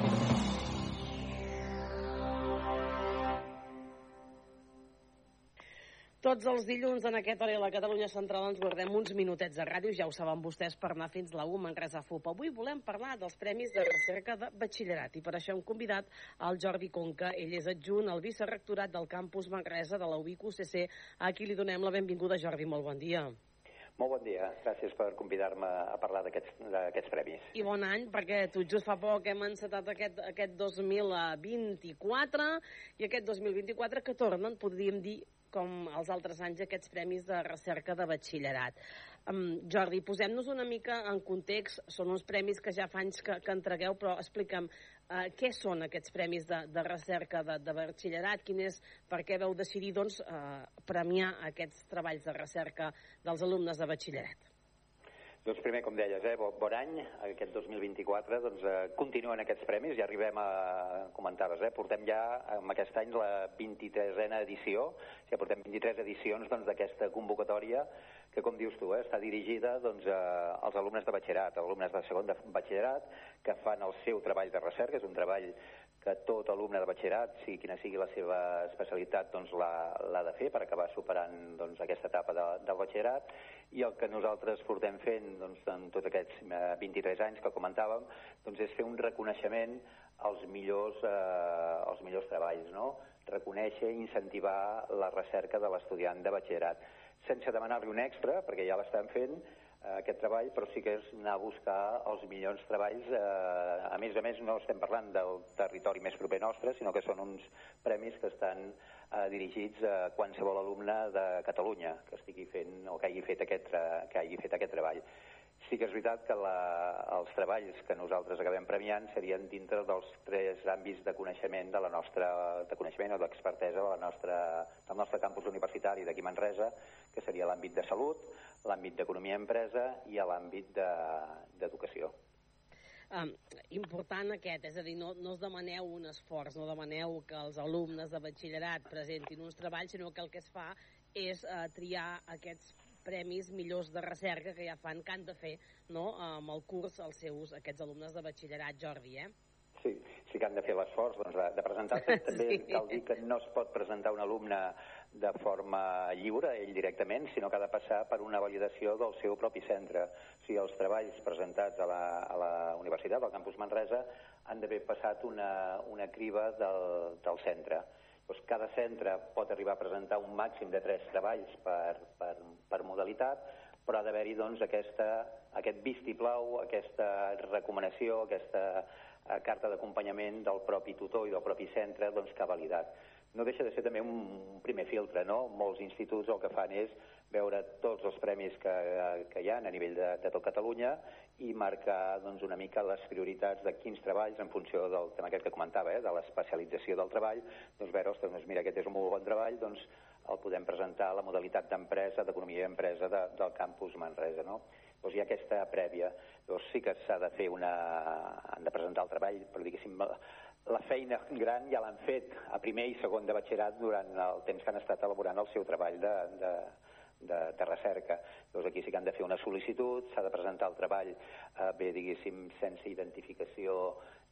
Tots els dilluns en aquest hora a la Catalunya Central ens guardem uns minutets de ràdio, ja ho saben vostès, per anar fins la 1 Manresa FUP. Avui volem parlar dels Premis de Recerca de Batxillerat i per això hem convidat al Jordi Conca. Ell és adjunt al vicerrectorat del campus Manresa de la UBIC UCC, a qui li donem la benvinguda. Jordi, molt bon dia. Molt bon dia. Gràcies per convidar-me a parlar d'aquests premis. I bon any, perquè tot just fa poc hem encetat aquest, aquest 2024 i aquest 2024 que tornen, podríem dir, com els altres anys, aquests premis de recerca de batxillerat. Um, Jordi, posem-nos una mica en context. Són uns premis que ja fa anys que, que entregueu, però explica'm uh, què són aquests premis de, de recerca de, de batxillerat, quin és, per què veu decidir doncs, uh, premiar aquests treballs de recerca dels alumnes de batxillerat? Doncs primer, com deies, eh, bon, any, aquest 2024, doncs eh, continuen aquests premis, ja arribem a, comentaves, eh, portem ja en aquest any la 23a edició, ja portem 23 edicions doncs, d'aquesta convocatòria que, com dius tu, eh, està dirigida doncs, a, als alumnes de batxillerat, alumnes de segon de batxillerat, que fan el seu treball de recerca, és un treball que tot alumne de batxillerat, sigui quina sigui la seva especialitat, doncs l'ha de fer per acabar superant doncs, aquesta etapa de, del batxillerat i el que nosaltres portem fent doncs, en tots aquests 23 eh, anys que comentàvem doncs, és fer un reconeixement als millors, eh, als millors treballs, no? reconèixer i incentivar la recerca de l'estudiant de batxillerat sense demanar-li un extra, perquè ja l'estan fent, aquest treball, però sí que és anar a buscar els millors treballs. Eh, a més a més, no estem parlant del territori més proper nostre, sinó que són uns premis que estan eh, dirigits a qualsevol alumne de Catalunya que estigui fent o que hagi fet aquest, que hagi fet aquest treball. Sí que és veritat que la, els treballs que nosaltres acabem premiant serien dintre dels tres àmbits de coneixement de la nostra, de coneixement o d'expertesa de la nostra, del nostre campus universitari d'aquí Manresa, que seria l'àmbit de salut, l'àmbit d'economia empresa i l'àmbit d'educació. De, um, important aquest, és a dir, no, no us demaneu un esforç, no demaneu que els alumnes de batxillerat presentin uns treballs, sinó que el que es fa és uh, triar aquests premis millors de recerca que ja fan, que han de fer no, amb el curs els seus, aquests alumnes de batxillerat, Jordi, eh? Sí, sí que han de fer l'esforç doncs, de, de presentar-se. També sí. cal dir que no es pot presentar un alumne de forma lliure, ell directament, sinó que ha de passar per una validació del seu propi centre. O sigui, els treballs presentats a la, a la universitat, al campus Manresa, han d'haver passat una, una criba del, del centre doncs cada centre pot arribar a presentar un màxim de tres treballs per, per, per modalitat, però ha d'haver-hi doncs, aquesta, aquest vistiplau, aquesta recomanació, aquesta eh, carta d'acompanyament del propi tutor i del propi centre doncs, que ha validat no deixa de ser també un primer filtre, no? Molts instituts el que fan és veure tots els premis que, que hi ha a nivell de, de tot Catalunya i marcar doncs, una mica les prioritats de quins treballs en funció del tema aquest que comentava, eh, de l'especialització del treball, doncs veure, ostres, doncs mira, aquest és un molt bon treball, doncs el podem presentar a la modalitat d'empresa, d'economia empresa de, del campus Manresa, no? Doncs hi ha aquesta prèvia. Llavors sí que s'ha de fer una... han de presentar el treball, però diguéssim, la feina gran ja l'han fet a primer i segon de batxillerat durant el temps que han estat elaborant el seu treball de, de, de, de recerca. Llavors aquí sí que han de fer una sol·licitud, s'ha de presentar el treball eh, bé, diguéssim, sense identificació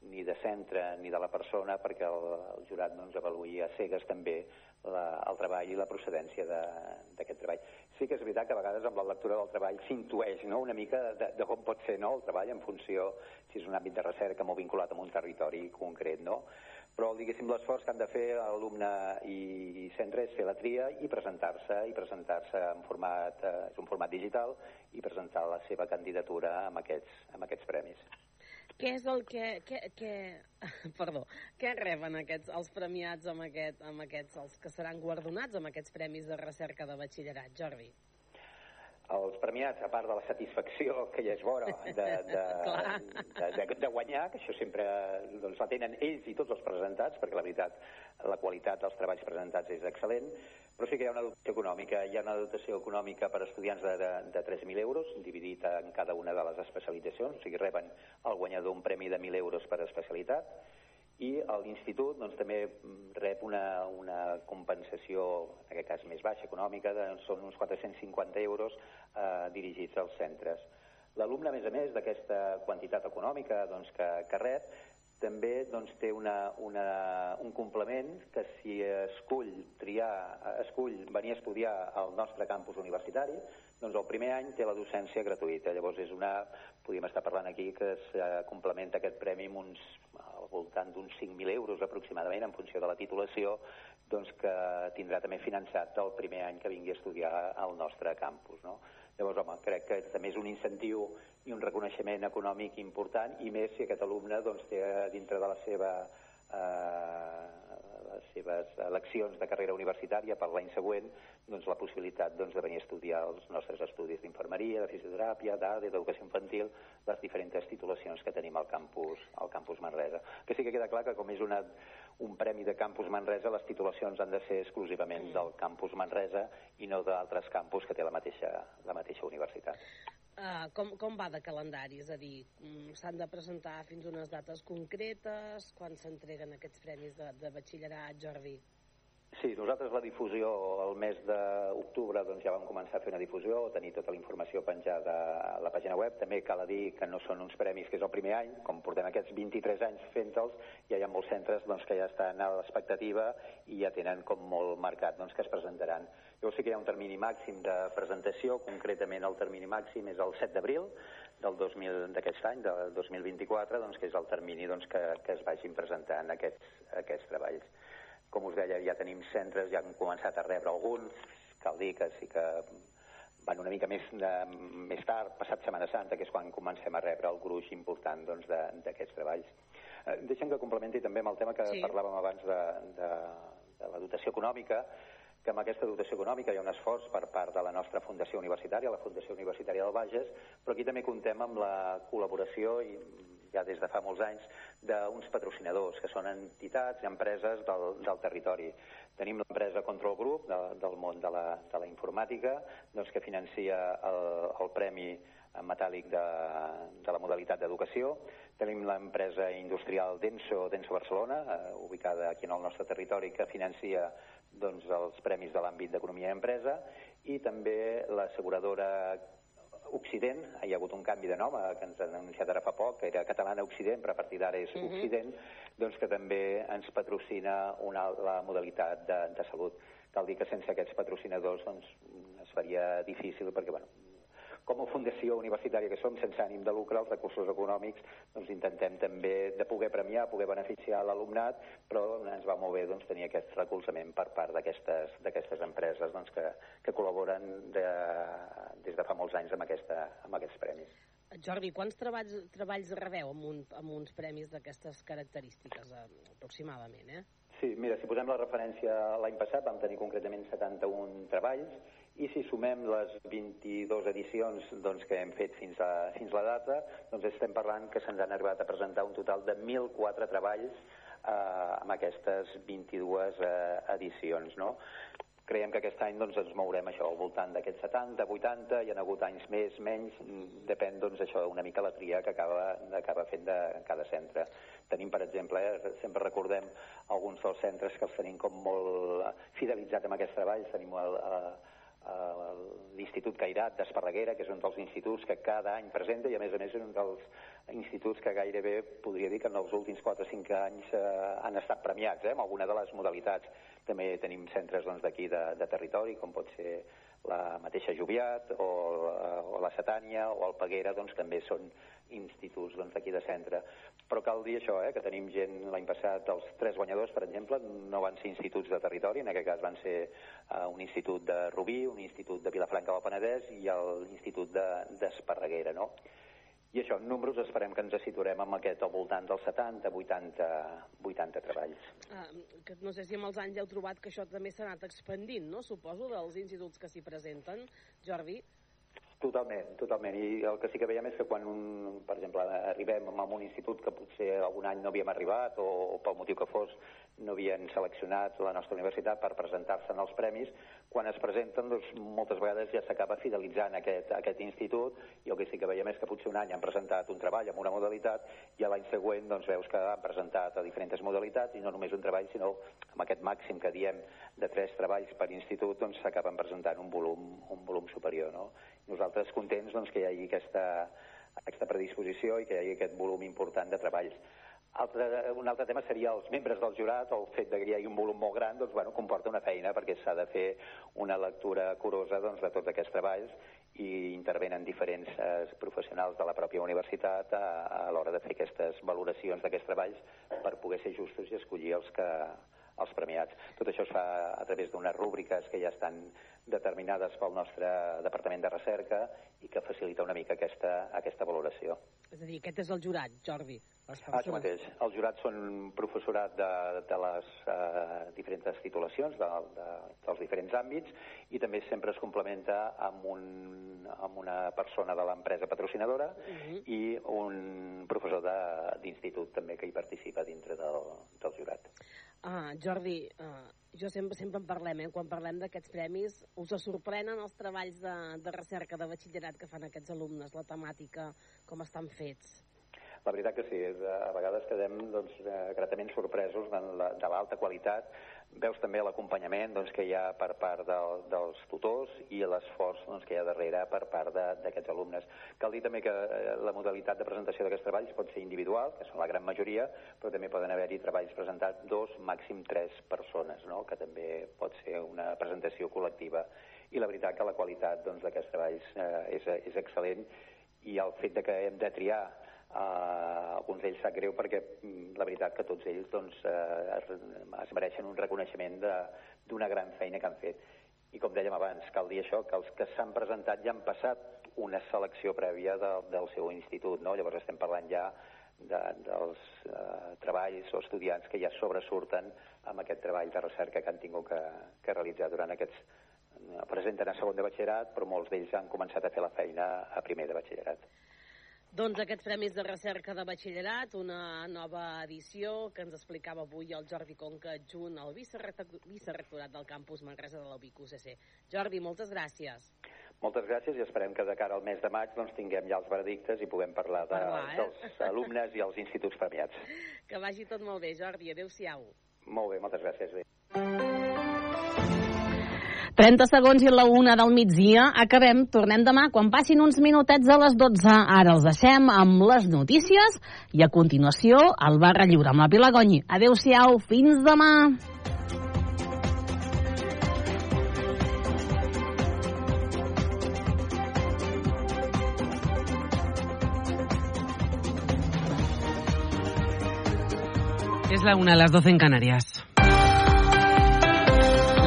ni de centre ni de la persona perquè el, el jurat doncs, avaluï a cegues també la, el treball i la procedència d'aquest treball. Sí que és veritat que a vegades amb la lectura del treball s'intueix no? una mica de, de com pot ser no? el treball en funció si és un àmbit de recerca molt vinculat amb un territori concret, no? però diguéssim l'esforç que han de fer alumne i centre és fer la tria i presentar-se i presentar-se en format, eh, és un format digital i presentar la seva candidatura amb aquests, amb aquests premis. Què és el que... que, que perdó, què reben aquests, els premiats amb, aquest, amb aquests, els que seran guardonats amb aquests premis de recerca de batxillerat, Jordi? els premiats, a part de la satisfacció que ja és bona de, de, de, de, de guanyar, que això sempre doncs, la tenen ells i tots els presentats, perquè la veritat, la qualitat dels treballs presentats és excel·lent, però sí que hi ha una dotació econòmica. Hi ha una dotació econòmica per a estudiants de, de, de 3.000 euros, dividit en cada una de les especialitzacions, o sigui, reben el guanyador un premi de 1.000 euros per especialitat, i l'institut doncs, també rep una, una compensació, en aquest cas més baixa, econòmica, de, són uns 450 euros eh, dirigits als centres. L'alumne, a més a més d'aquesta quantitat econòmica doncs, que, que rep, també doncs, té una, una, un complement que si escull triar, escull venir a estudiar al nostre campus universitari, doncs el primer any té la docència gratuïta. Llavors és una, podríem estar parlant aquí que es complementa aquest premi amb uns, al voltant d'uns 5.000 euros aproximadament en funció de la titulació doncs que tindrà també finançat el primer any que vingui a estudiar al nostre campus. No? Llavors, home, crec que també és un incentiu i un reconeixement econòmic important, i més si aquest alumne doncs, té dintre de la seva eh, les seves eleccions de carrera universitària per l'any següent doncs, la possibilitat doncs, de venir a estudiar els nostres estudis d'infermeria, de fisioteràpia, d'ADE, d'educació infantil, les diferents titulacions que tenim al campus, al campus Manresa. Que sí que queda clar que com és una, un premi de Campus Manresa, les titulacions han de ser exclusivament del Campus Manresa i no d'altres campus que té la mateixa, la mateixa universitat. Uh, com, com va de calendari? És a dir, mm, s'han de presentar fins unes dates concretes? Quan s'entreguen aquests premis de, de batxillerat, Jordi? Sí, nosaltres la difusió el mes d'octubre doncs ja vam començar a fer una difusió, tenir tota la informació penjada a la pàgina web. També cal dir que no són uns premis que és el primer any, com portem aquests 23 anys fent-los, ja hi ha molts centres doncs, que ja estan a l'expectativa i ja tenen com molt marcat doncs, que es presentaran. Jo sí que hi ha un termini màxim de presentació, concretament el termini màxim és el 7 d'abril del 2000 d'aquest any, del 2024, doncs, que és el termini doncs, que, que es vagin presentant aquests, aquests treballs. Com us deia, ja tenim centres, ja han començat a rebre alguns, cal dir que sí que van una mica més, de, més tard, passat Setmana Santa, que és quan comencem a rebre el gruix important doncs, d'aquests treballs. Eh, deixem que complementi també amb el tema que sí. parlàvem abans de, de, de la dotació econòmica, que amb aquesta dotació econòmica hi ha un esforç per part de la nostra Fundació Universitària, la Fundació Universitària del Bages, però aquí també contem amb la col·laboració i ja des de fa molts anys d'uns patrocinadors, que són entitats i empreses del, del territori. Tenim l'empresa Control Group, de, del món de la, de la informàtica, doncs, que financia el, el premi metàl·lic de, de la modalitat d'educació. Tenim l'empresa industrial Denso, Denso Barcelona, eh, ubicada aquí en el nostre territori, que financia doncs, els premis de l'àmbit d'economia i empresa i també l'asseguradora Occident, hi ha hagut un canvi de nom eh, que ens han anunciat ara fa poc, que era Catalana Occident, però a partir d'ara és uh mhm. -huh. Occident, doncs que també ens patrocina una, la modalitat de, de salut. Cal dir que sense aquests patrocinadors doncs, es faria difícil perquè bueno, com a fundació universitària que som, sense ànim de lucre, els recursos econòmics, doncs intentem també de poder premiar, poder beneficiar l'alumnat, però ens va molt bé doncs, tenir aquest recolzament per part d'aquestes empreses doncs, que, que col·laboren de, des de fa molts anys amb, aquesta, amb aquests premis. Jordi, quants treballs, treballs rebeu amb, un, amb uns premis d'aquestes característiques, eh, aproximadament, eh? Sí, mira, si posem la referència l'any passat vam tenir concretament 71 treballs i si sumem les 22 edicions doncs, que hem fet fins a, fins a la data, doncs estem parlant que se'ns han arribat a presentar un total de 1.004 treballs eh, amb aquestes 22 eh, edicions. No? creiem que aquest any doncs, ens mourem això al voltant d'aquests 70, 80, hi ha hagut anys més, menys, depèn doncs, això una mica la tria que acaba, acaba fent de cada centre. Tenim, per exemple, eh, sempre recordem alguns dels centres que els tenim com molt fidelitzats amb aquests treballs, tenim el, el, l'Institut Cairat d'Esparreguera, que és un dels instituts que cada any presenta i a més a més és un dels instituts que gairebé podria dir que en els últims 4 o 5 anys eh, han estat premiats eh, amb alguna de les modalitats. També tenim centres doncs, d'aquí doncs, de, de territori, com pot ser la mateixa Joviat o, eh, o la Setània o el Peguera, doncs també són instituts doncs, d'aquí de centre. Però cal dir això, eh, que tenim gent l'any passat, els tres guanyadors, per exemple, no van ser instituts de territori, en aquest cas van ser uh, un institut de Rubí, un institut de Vilafranca del Penedès i l'Institut d'Esparreguera, de, no? I això, en números esperem que ens situarem amb aquest al voltant dels 70, 80, 80 treballs. Uh, que no sé si amb els anys heu trobat que això també s'ha anat expandint, no? Suposo, dels instituts que s'hi presenten, Jordi. Totalment, totalment. I el que sí que veiem és que quan, un, per exemple, arribem a un institut que potser algun any no havíem arribat o, o pel motiu que fos no havien seleccionat la nostra universitat per presentar-se en els premis, quan es presenten doncs, moltes vegades ja s'acaba fidelitzant aquest, aquest institut i el que sí que veiem és que potser un any han presentat un treball amb una modalitat i l'any següent doncs, veus que han presentat a diferents modalitats i no només un treball sinó amb aquest màxim que diem de tres treballs per institut doncs s'acaben presentant un volum, un volum superior. No? nosaltres contents doncs, que hi hagi aquesta, aquesta predisposició i que hi hagi aquest volum important de treballs. Altre, un altre tema seria els membres del jurat, el fet de que hi hagi un volum molt gran, doncs, bueno, comporta una feina perquè s'ha de fer una lectura curosa doncs, de tots aquests treballs i intervenen diferents eh, professionals de la pròpia universitat a, a l'hora de fer aquestes valoracions d'aquests treballs per poder ser justos i escollir els que, els premiats. Tot això es fa a través d'unes rúbriques que ja estan determinades pel nostre Departament de Recerca i que facilita una mica aquesta, aquesta valoració. És a dir, aquest és el jurat, Jordi. Això mateix. Els jurats són professorat de, de les uh, diferents titulacions de, de, dels diferents àmbits i també sempre es complementa amb, un, amb una persona de l'empresa patrocinadora uh. -huh. i un professor d'institut també que hi participa dintre del, del jurat. Uh, Jordi, uh, jo sempre, sempre en parlem, eh? quan parlem d'aquests premis, us sorprenen els treballs de, de recerca de batxillerat que fan aquests alumnes, la temàtica, com estan fets? La veritat que sí, és, a vegades quedem doncs, eh, gratament sorpresos de l'alta qualitat. Veus també l'acompanyament doncs, que hi ha per part del, dels tutors i l'esforç doncs, que hi ha darrere per part d'aquests alumnes. Cal dir també que eh, la modalitat de presentació d'aquests treballs pot ser individual, que són la gran majoria, però també poden haver-hi treballs presentats dos, màxim tres persones, no? que també pot ser una presentació col·lectiva. I la veritat que la qualitat doncs, d'aquests treballs eh, és, és excel·lent i el fet de que hem de triar Uh, alguns d'ells sap greu perquè mm, la veritat que tots ells doncs, uh, es, es mereixen un reconeixement d'una gran feina que han fet. I com dèiem abans, cal dir això, que els que s'han presentat ja han passat una selecció prèvia de, del seu institut, no? Llavors estem parlant ja de, dels uh, treballs o estudiants que ja sobresurten amb aquest treball de recerca que han tingut que, que realitzar durant aquests eh, presenten a segon de batxillerat, però molts d'ells han començat a fer la feina a primer de batxillerat. Doncs aquests premis de recerca de batxillerat, una nova edició que ens explicava avui el Jordi Conca, adjunt al vicerrector- vicerrectorat del campus Manresa de la UBIC UCC. Jordi, moltes gràcies. Moltes gràcies i esperem que de cara al mes de maig doncs, tinguem ja els veredictes i puguem parlar, de, Parlar, eh? dels alumnes i els instituts premiats. Que vagi tot molt bé, Jordi. Adéu-siau. Molt bé, moltes gràcies. Bé. 30 segons i la una del migdia. Acabem, tornem demà quan passin uns minutets a les 12. Ara els deixem amb les notícies i a continuació el Barra Lliure amb la Pilar Gonyi. Adéu-siau, fins demà. Es la una, las 12 en Canarias.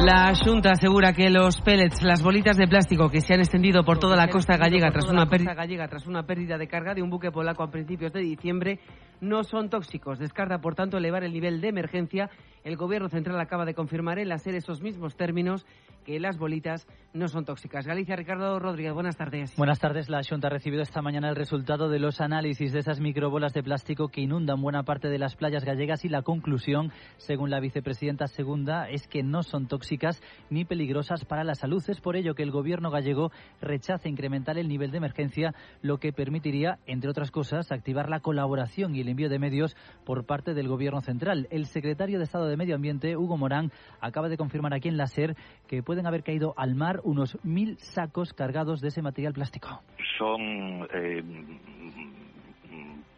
La Junta asegura que los pellets, las bolitas de plástico que se han extendido por toda la costa gallega tras una, pérdida tras una pérdida de carga de un buque polaco a principios de diciembre no son tóxicos. Descarta, por tanto, elevar el nivel de emergencia. El Gobierno central acaba de confirmar en la esos mismos términos que las bolitas no son tóxicas. Galicia, Ricardo Rodríguez, buenas tardes. Buenas tardes. La Junta ha recibido esta mañana el resultado de los análisis de esas microbolas de plástico que inundan buena parte de las playas gallegas y la conclusión, según la vicepresidenta segunda, es que no son tóxicas ni peligrosas para la salud. Es por ello que el gobierno gallego rechaza incrementar el nivel de emergencia, lo que permitiría, entre otras cosas, activar la colaboración y el envío de medios por parte del gobierno central. El secretario de Estado de Medio Ambiente, Hugo Morán, acaba de confirmar aquí en la SER que pueden haber caído al mar unos mil sacos cargados de ese material plástico. son eh,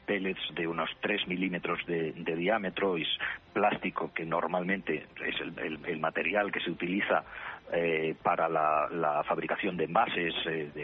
pellets de unos 3 milímetros de, de diámetro, es plástico que normalmente es el, material que se utiliza eh, para la, la fabricación de envases, eh, de